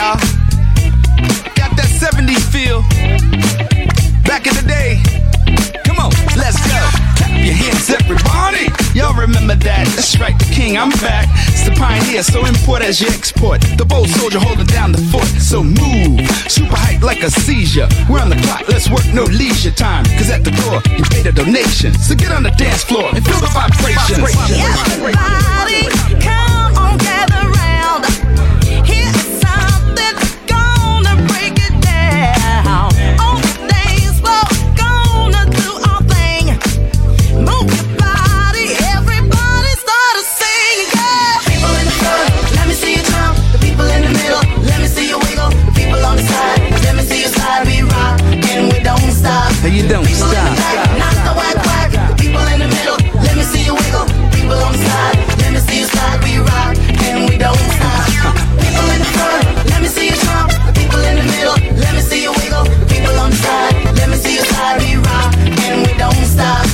y'all. Got that 70s feel. Back in the day. Come on, let's go. Clap your hands, everybody. Y'all remember that? That's right, the king, I'm back. It's the pioneer, so import as you export. The bold soldier holding down the fort. So move, super hype like a seizure. We're on the clock, let's work no leisure time. Cause at the door, you paid a donation. So get on the dance floor and feel the vibrations. Everybody,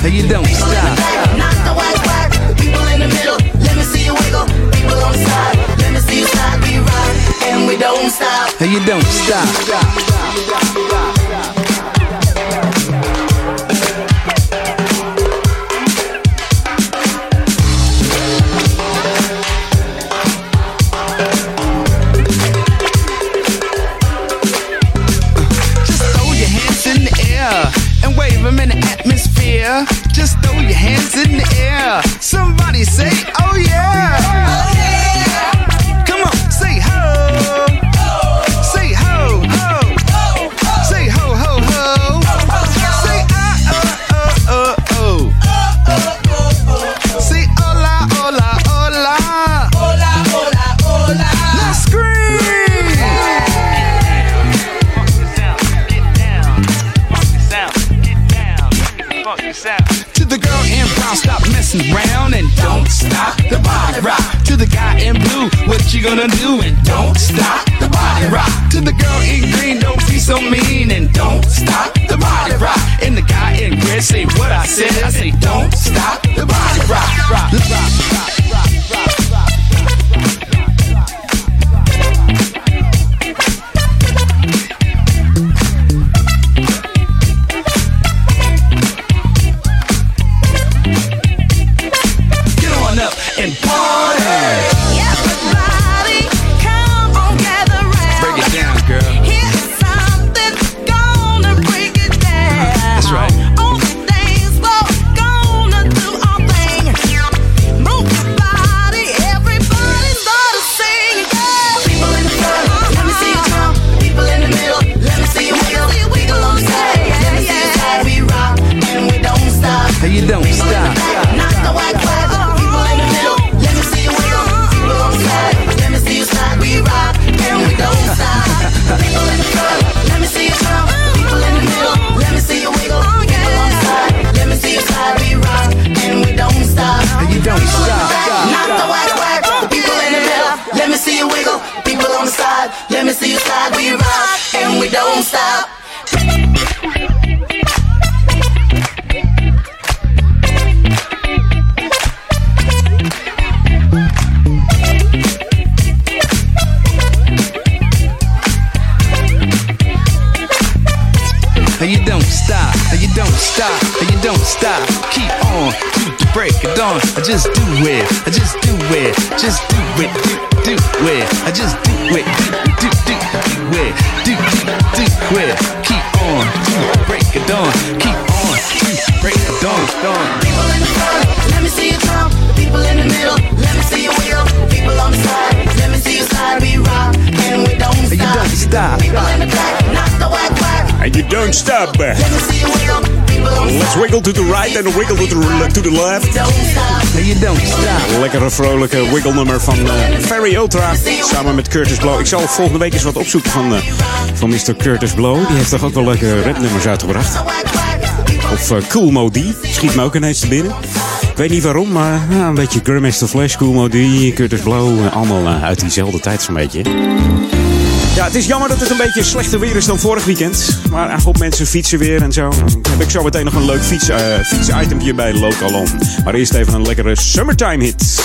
Hey, you don't People in the stop. knock the whack whack. People in the middle, let me see you wiggle. People on the side, let me see you slide. We and we don't stop. Hey, you don't stop. Gonna do and don't stop the body rock. To the girl in green, don't be so mean and don't stop the body rock. And the guy in red say what I said, I say en wiggle to the, to the left. You don't stop. Lekkere vrolijke wiggle nummer van uh, Ferry Ultra samen met Curtis Blow. Ik zal volgende week eens wat opzoeken van, eh, van Mr. Curtis Blow. Die heeft toch ook wel leuke rapnummers uitgebracht. Of eh, Cool Modi. Schiet me ook ineens te binnen. Ik weet niet waarom, maar een beetje Grandmaster Flash, Cool Modi, Curtis Blow. Allemaal uit diezelfde tijd zo'n beetje. Ja, het is jammer dat het een beetje slechter weer is dan vorig weekend. Maar een hoop mensen fietsen weer en zo. Heb ik zo meteen nog een leuk fiets, uh, bij Localon. Maar eerst even een lekkere summertime hit.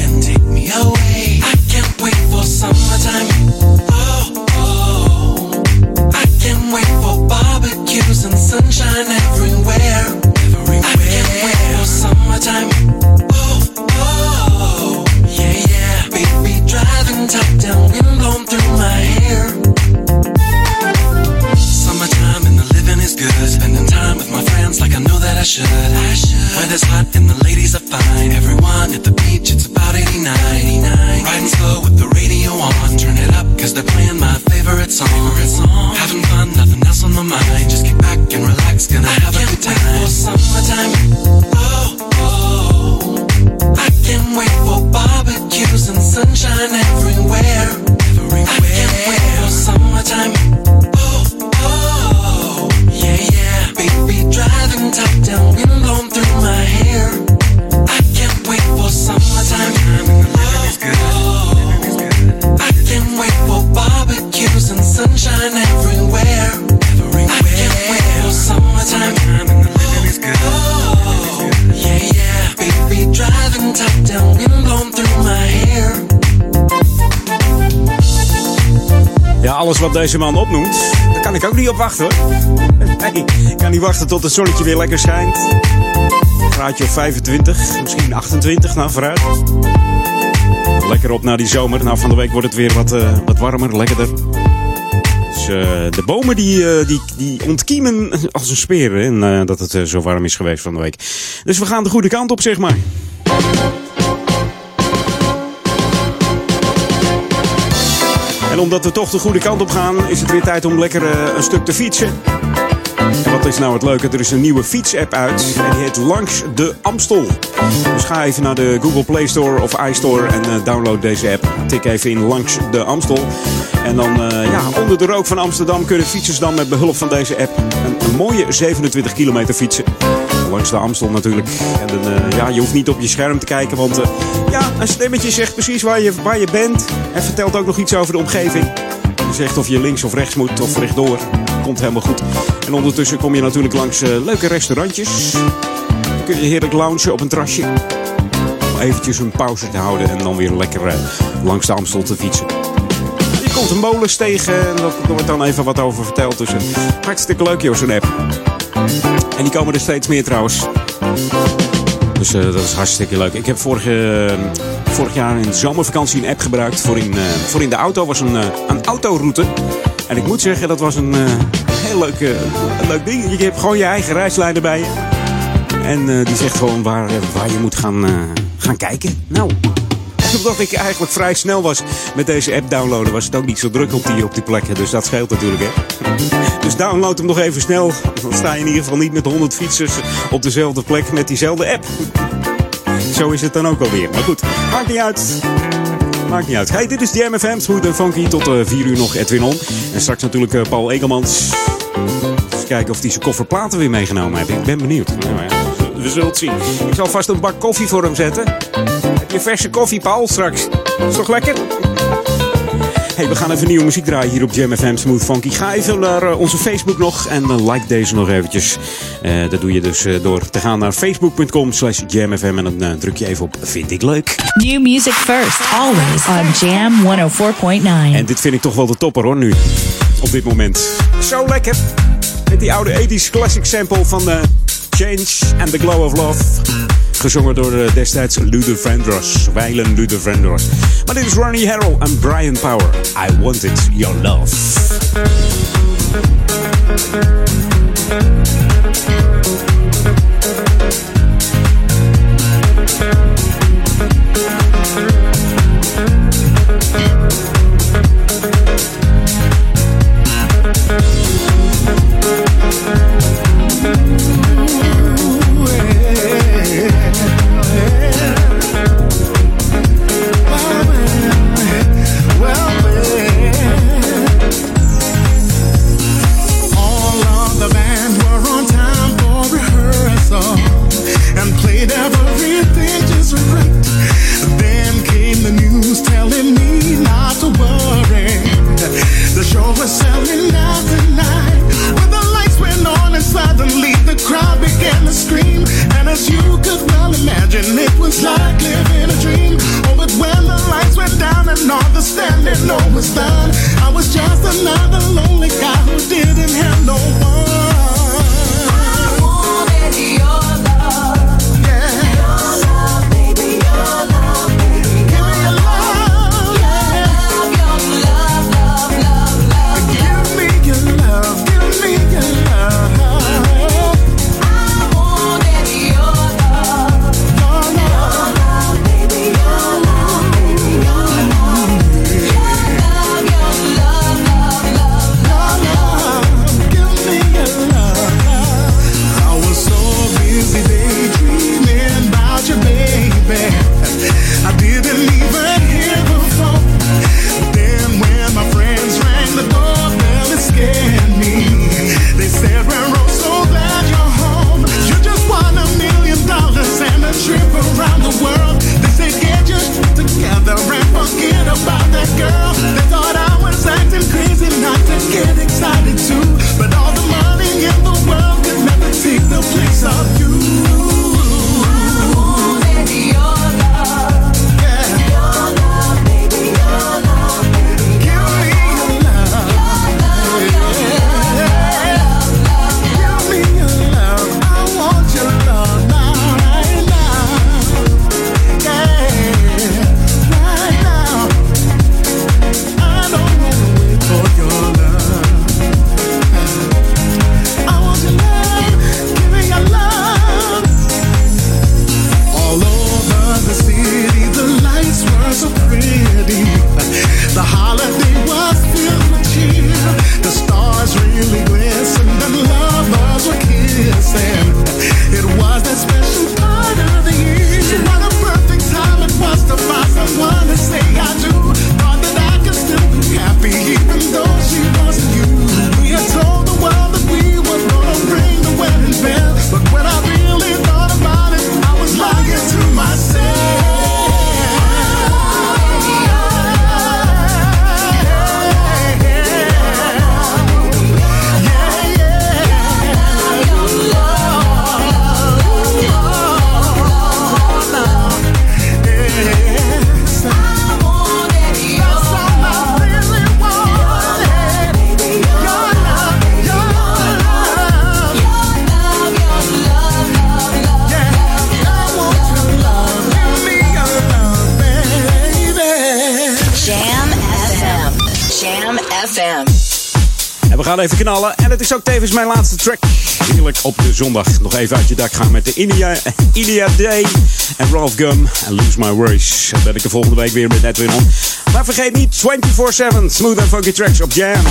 deze man opnoemt, daar kan ik ook niet op wachten hoor. Nee, ik kan niet wachten tot het zonnetje weer lekker schijnt. Een graadje of 25, misschien 28, nou vooruit. Lekker op naar die zomer. Nou, van de week wordt het weer wat, eh, wat warmer, lekkerder. Dus eh, de bomen die, eh, die, die ontkiemen als een speren dat het zo warm is geweest van de week. Dus we gaan de goede kant op, zeg maar. omdat we toch de goede kant op gaan, is het weer tijd om lekker eh, een stuk te fietsen. En wat is nou het leuke? Er is een nieuwe fietsapp uit en die heet Langs de Amstel. Dus ga even naar de Google Play Store of iStore en uh, download deze app. Tik even in Langs de Amstel. En dan eh, ja, onder de rook van Amsterdam kunnen fietsers dan met behulp van deze app een, een mooie 27 kilometer fietsen. Langs de Amstel natuurlijk. En dan, eh, ja, je hoeft niet op je scherm te kijken, want eh, ja, een stemmetje zegt precies waar je, waar je bent. En vertelt ook nog iets over de omgeving. Je zegt of je links of rechts moet of rechtdoor. Komt helemaal goed. En ondertussen kom je natuurlijk langs eh, leuke restaurantjes. Dan kun je heerlijk loungen op een terrasje. Om eventjes een pauze te houden en dan weer lekker langs de Amstel te fietsen. Je komt een molens tegen en daar wordt dan even wat over verteld. Dus hartstikke leuk, joh, zo'n app. En die komen er steeds meer trouwens. Dus eh, dat is hartstikke leuk. Ik heb vorige, eh, vorig jaar in de zomervakantie een app gebruikt voor in, eh, voor in de auto. was een, een autoroute. En ik moet zeggen, dat was een heel leuk, een ding. Je hebt gewoon je eigen reisleider bij je. En die zegt gewoon waar, waar je moet gaan, gaan kijken. Nou, omdat ik eigenlijk vrij snel was met deze app downloaden, was het ook niet zo druk op die, op die plekken. Dus dat scheelt natuurlijk, hè. Dus download hem nog even snel. Dan sta je in ieder geval niet met 100 fietsers op dezelfde plek met diezelfde app. Zo is het dan ook alweer. Maar goed, maakt niet uit. Maakt niet uit. Hey, dit is Jam FM, smooth en funky. Tot eh 4 uur nog Edwin On. En straks natuurlijk eh, Paul Egelmans. Eens kijken of hij zijn koffer platen weer meegenomen heeft. Ik ben benieuwd. Nou ja, we zullen het zien. Ik zal vast een bak koffie voor hem zetten. Je verse koffie, Paul, straks? Is toch lekker? Hey, we gaan even nieuwe muziek draaien hier op Jam FM Smooth Funky. Ga even naar eh, onze Facebook nog en eh, like deze nog eventjes. Eh, dat doe je dus door te gaan naar facebook.com slash jamfm en dan druk je even op vind ik leuk. New music first, always on Jam 104.9. En dit vind ik toch wel de topper hoor nu. Op dit moment. Zo lekker. Met die oude 80s classic sample van eh, Change and the Glow of Love. Gezongen door eh, destijds Luther Vandross. Weilen Luther Vandross. Maar dit is Ronnie Harrell en Brian Power. I Wanted Your Love. Standing on was even knallen. En het is ook tevens mijn laatste track. Heerlijk op de zondag. Nog even uit je dak gaan met de India, India Day. En Ralph Gum. En Lose My Worries. Dan ben ik de volgende week weer met Edwin on. Maar vergeet niet 24-7 smooth and funky tracks op Jam.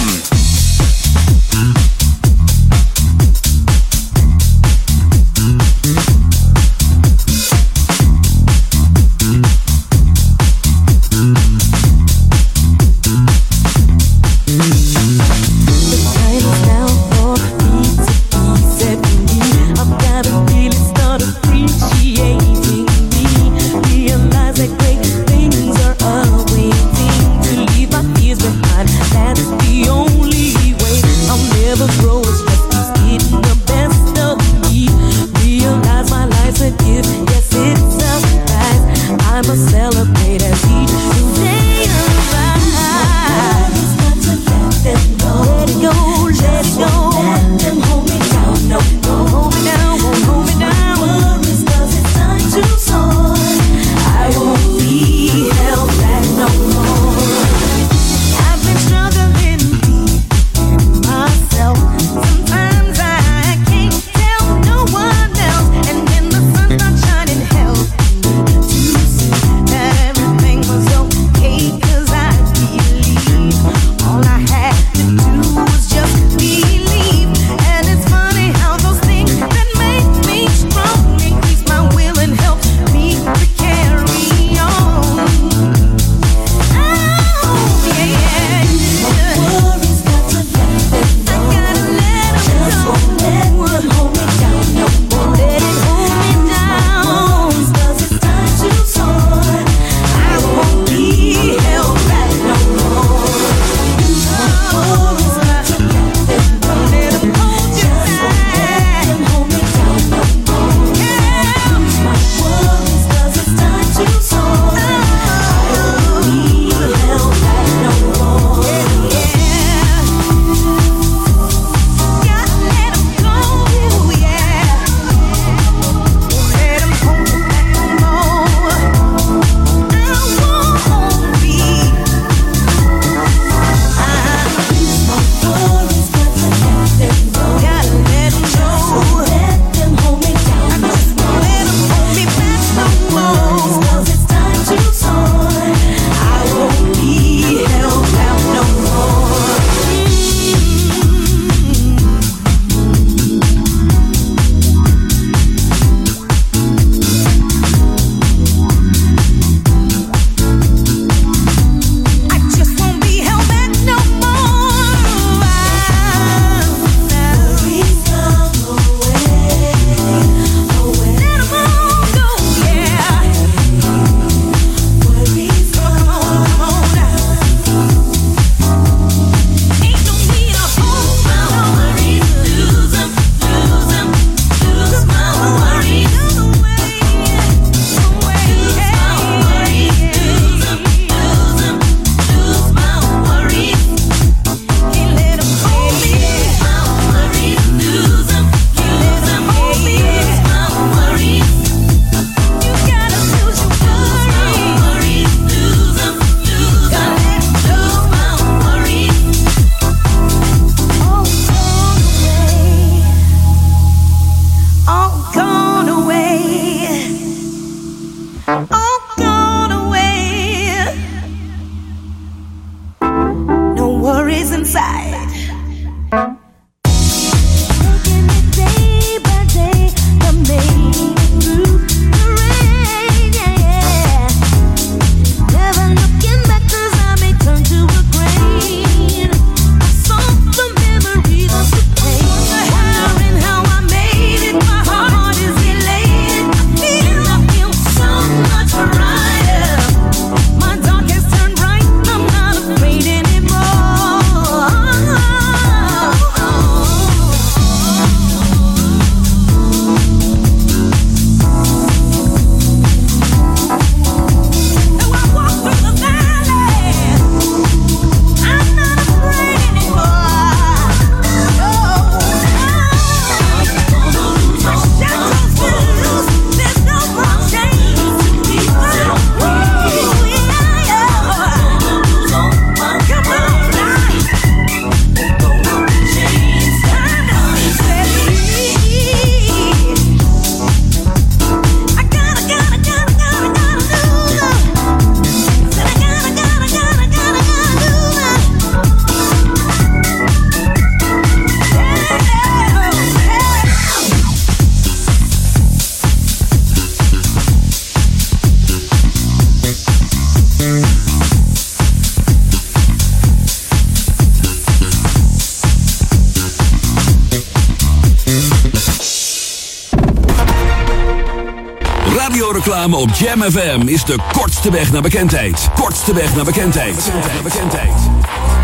Opname op Jam FM is de kortste weg naar bekendheid. Kortste weg naar bekendheid. Naar bekendheid.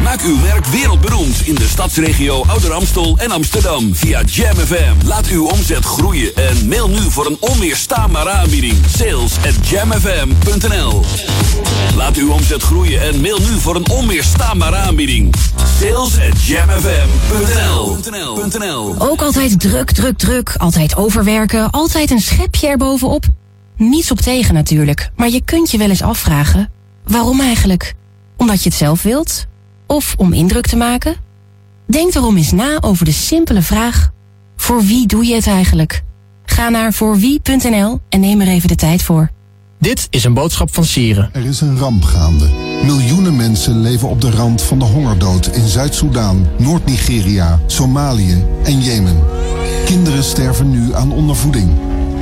Maak uw werk wereldberoemd in de stadsregio Ouder Amstel en Amsterdam via Jam FM. Laat uw omzet groeien en mail nu voor een onweerstaanbare aanbieding. Sales at jamfm.nl Laat uw omzet groeien en mail nu voor een onweerstaanbare aanbieding. Sales at jamfm.nl Ook altijd druk, druk, druk. Altijd overwerken. Altijd een schepje erbovenop. Niets op tegen natuurlijk. Maar je kunt je wel eens afvragen. Waarom eigenlijk? Omdat je het zelf wilt? Of om indruk te maken? Denk erom eens na over de simpele vraag. Voor wie doe je het eigenlijk? Ga naar voorwie.nl en neem er even de tijd voor. Dit is een boodschap van Sieren. Er is een ramp gaande. Miljoenen mensen leven op de rand van de hongerdood in Zuid-Soedan, Noord-Nigeria, Somalië en Jemen. Kinderen sterven nu aan ondervoeding.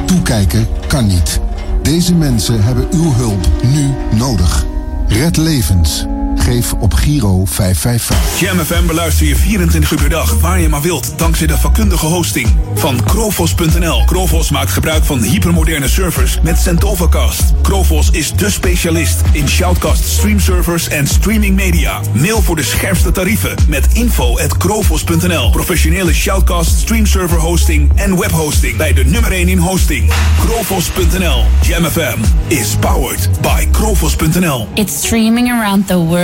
Toekijken kan niet. Deze mensen hebben uw hulp nu nodig. Red levens. Geef op Giro 555. Jam FM beluister je 24 uur per dag, waar je maar wilt, dankzij de vakkundige hosting van Krovos.nl. Krovos maakt gebruik van hypermoderne servers met Centovacast. Krovos is de specialist in shoutcast streamservers en streaming media. Mail voor de scherpste tarieven met info at krovos.nl. Professionele shoutcast streamserver hosting en webhosting bij de nummer 1 in hosting. Krovos.nl. Jam FM is powered by Krovos.nl. It's streaming around the world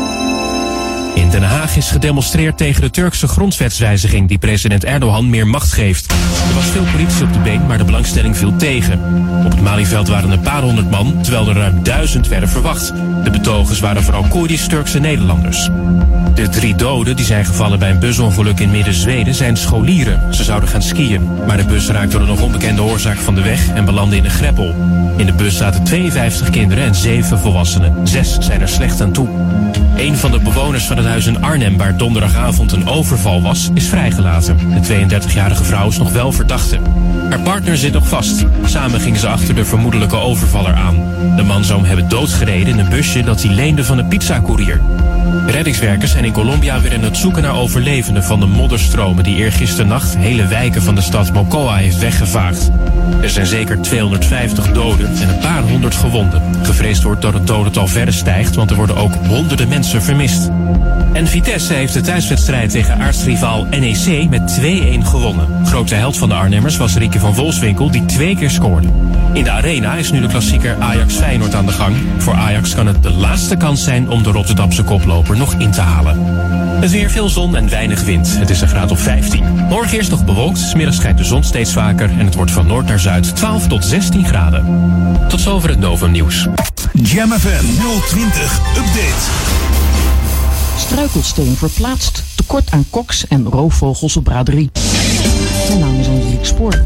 Den Haag is gedemonstreerd tegen de Turkse grondwetswijziging die president Erdogan meer macht geeft. Er was veel politie op de been, maar de belangstelling viel tegen. Op het Malieveld waren een paar honderd man, terwijl er ruim duizend werden verwacht. De betogers waren vooral Koerdisch-Turkse Nederlanders. De drie doden die zijn gevallen bij een busongeluk in Midden-Zweden zijn scholieren. Ze zouden gaan skiën, maar de bus raakte door een nog onbekende oorzaak van de weg en belandde in een greppel. In de bus zaten 52 kinderen en 7 volwassenen. Zes zijn er slecht aan toe. Een van de bewoners van het huis in Arnhem, waar donderdagavond een overval was, is vrijgelaten. De 32-jarige vrouw is nog wel verdachte. Haar partner zit nog vast. Samen gingen ze achter de vermoedelijke overvaller aan. De man zou hem hebben doodgereden in een busje dat hij leende van een pizzacourier. Reddingswerkers zijn in Colombia weer aan het zoeken naar overlevenden van de modderstromen die eergisternacht hele wijken van de stad Mocoa heeft weggevaagd. Er zijn zeker 250 doden en een paar honderd gewonden. Gevreesd wordt dat het dodental verder stijgt, want er worden ook honderden mensen vermist. En Vitesse heeft de thuiswedstrijd tegen aartsrivaal NEC met 2-1 gewonnen. Grote held van de Arnhemmers was Rieke van Volswinkel, die twee keer scoorde. In de arena is nu de klassieker Ajax-Feyenoord aan de gang. Voor Ajax kan het de laatste kans zijn om de Rotterdamse koploper nog in te halen. Het weer veel zon en weinig wind. Het is een graad of 15. Morgen eerst nog bewolkt, smiddags schijnt de zon steeds vaker... en het wordt van noord naar zuid 12 tot 16 graden. Tot zover het Novum Nieuws. Jam FM 020 Update. Struikelsteen verplaatst, tekort aan koks en roofvogels op braderie. Mijn naam is Angelique Spoor.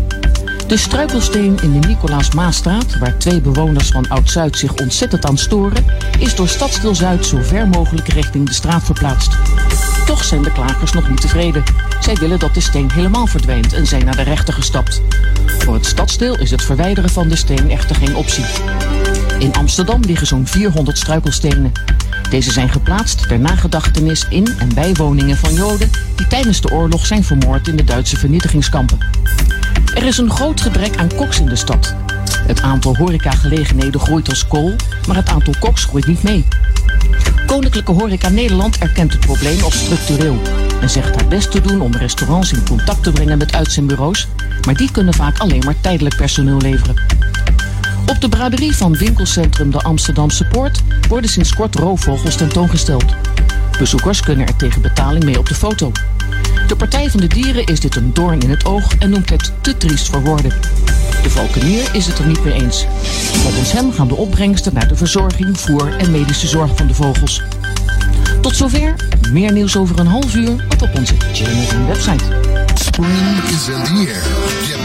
De struikelsteen in de Nicolaas Maastraat, waar twee bewoners van Oud-Zuid zich ontzettend aan storen, is door Stadsdeel Zuid zo ver mogelijk richting de straat verplaatst. Toch zijn de klagers nog niet tevreden. Zij willen dat de steen helemaal verdwijnt en zijn naar de rechter gestapt. Voor het stadsdeel is het verwijderen van de steen echter geen optie. In Amsterdam liggen zo'n 400 struikelstenen. Deze zijn geplaatst ter nagedachtenis in en bij woningen van Joden die tijdens de oorlog zijn vermoord in de Duitse vernietigingskampen. Er is een groot gebrek aan koks in de stad. Het aantal horecagelegenheden groeit als kool, maar het aantal koks groeit niet mee. Koninklijke Horeca Nederland erkent het probleem als structureel en zegt haar best te doen om restaurants in contact te brengen met uitzendbureaus, maar die kunnen vaak alleen maar tijdelijk personeel leveren. Op de braderie van winkelcentrum de Amsterdamse Poort worden sinds kort roofvogels tentoongesteld. Bezoekers kunnen er tegen betaling mee op de foto. De Partij van de Dieren is dit een doorn in het oog en noemt het te triest voor woorden. De valkenier is het er niet mee eens. Volgens hem gaan de opbrengsten naar de verzorging, voer en medische zorg van de vogels. Tot zover. Meer nieuws over een half uur op onze Jam website. Spring is in the air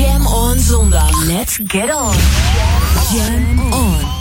Jam on zondag. Let's get on. Jam on.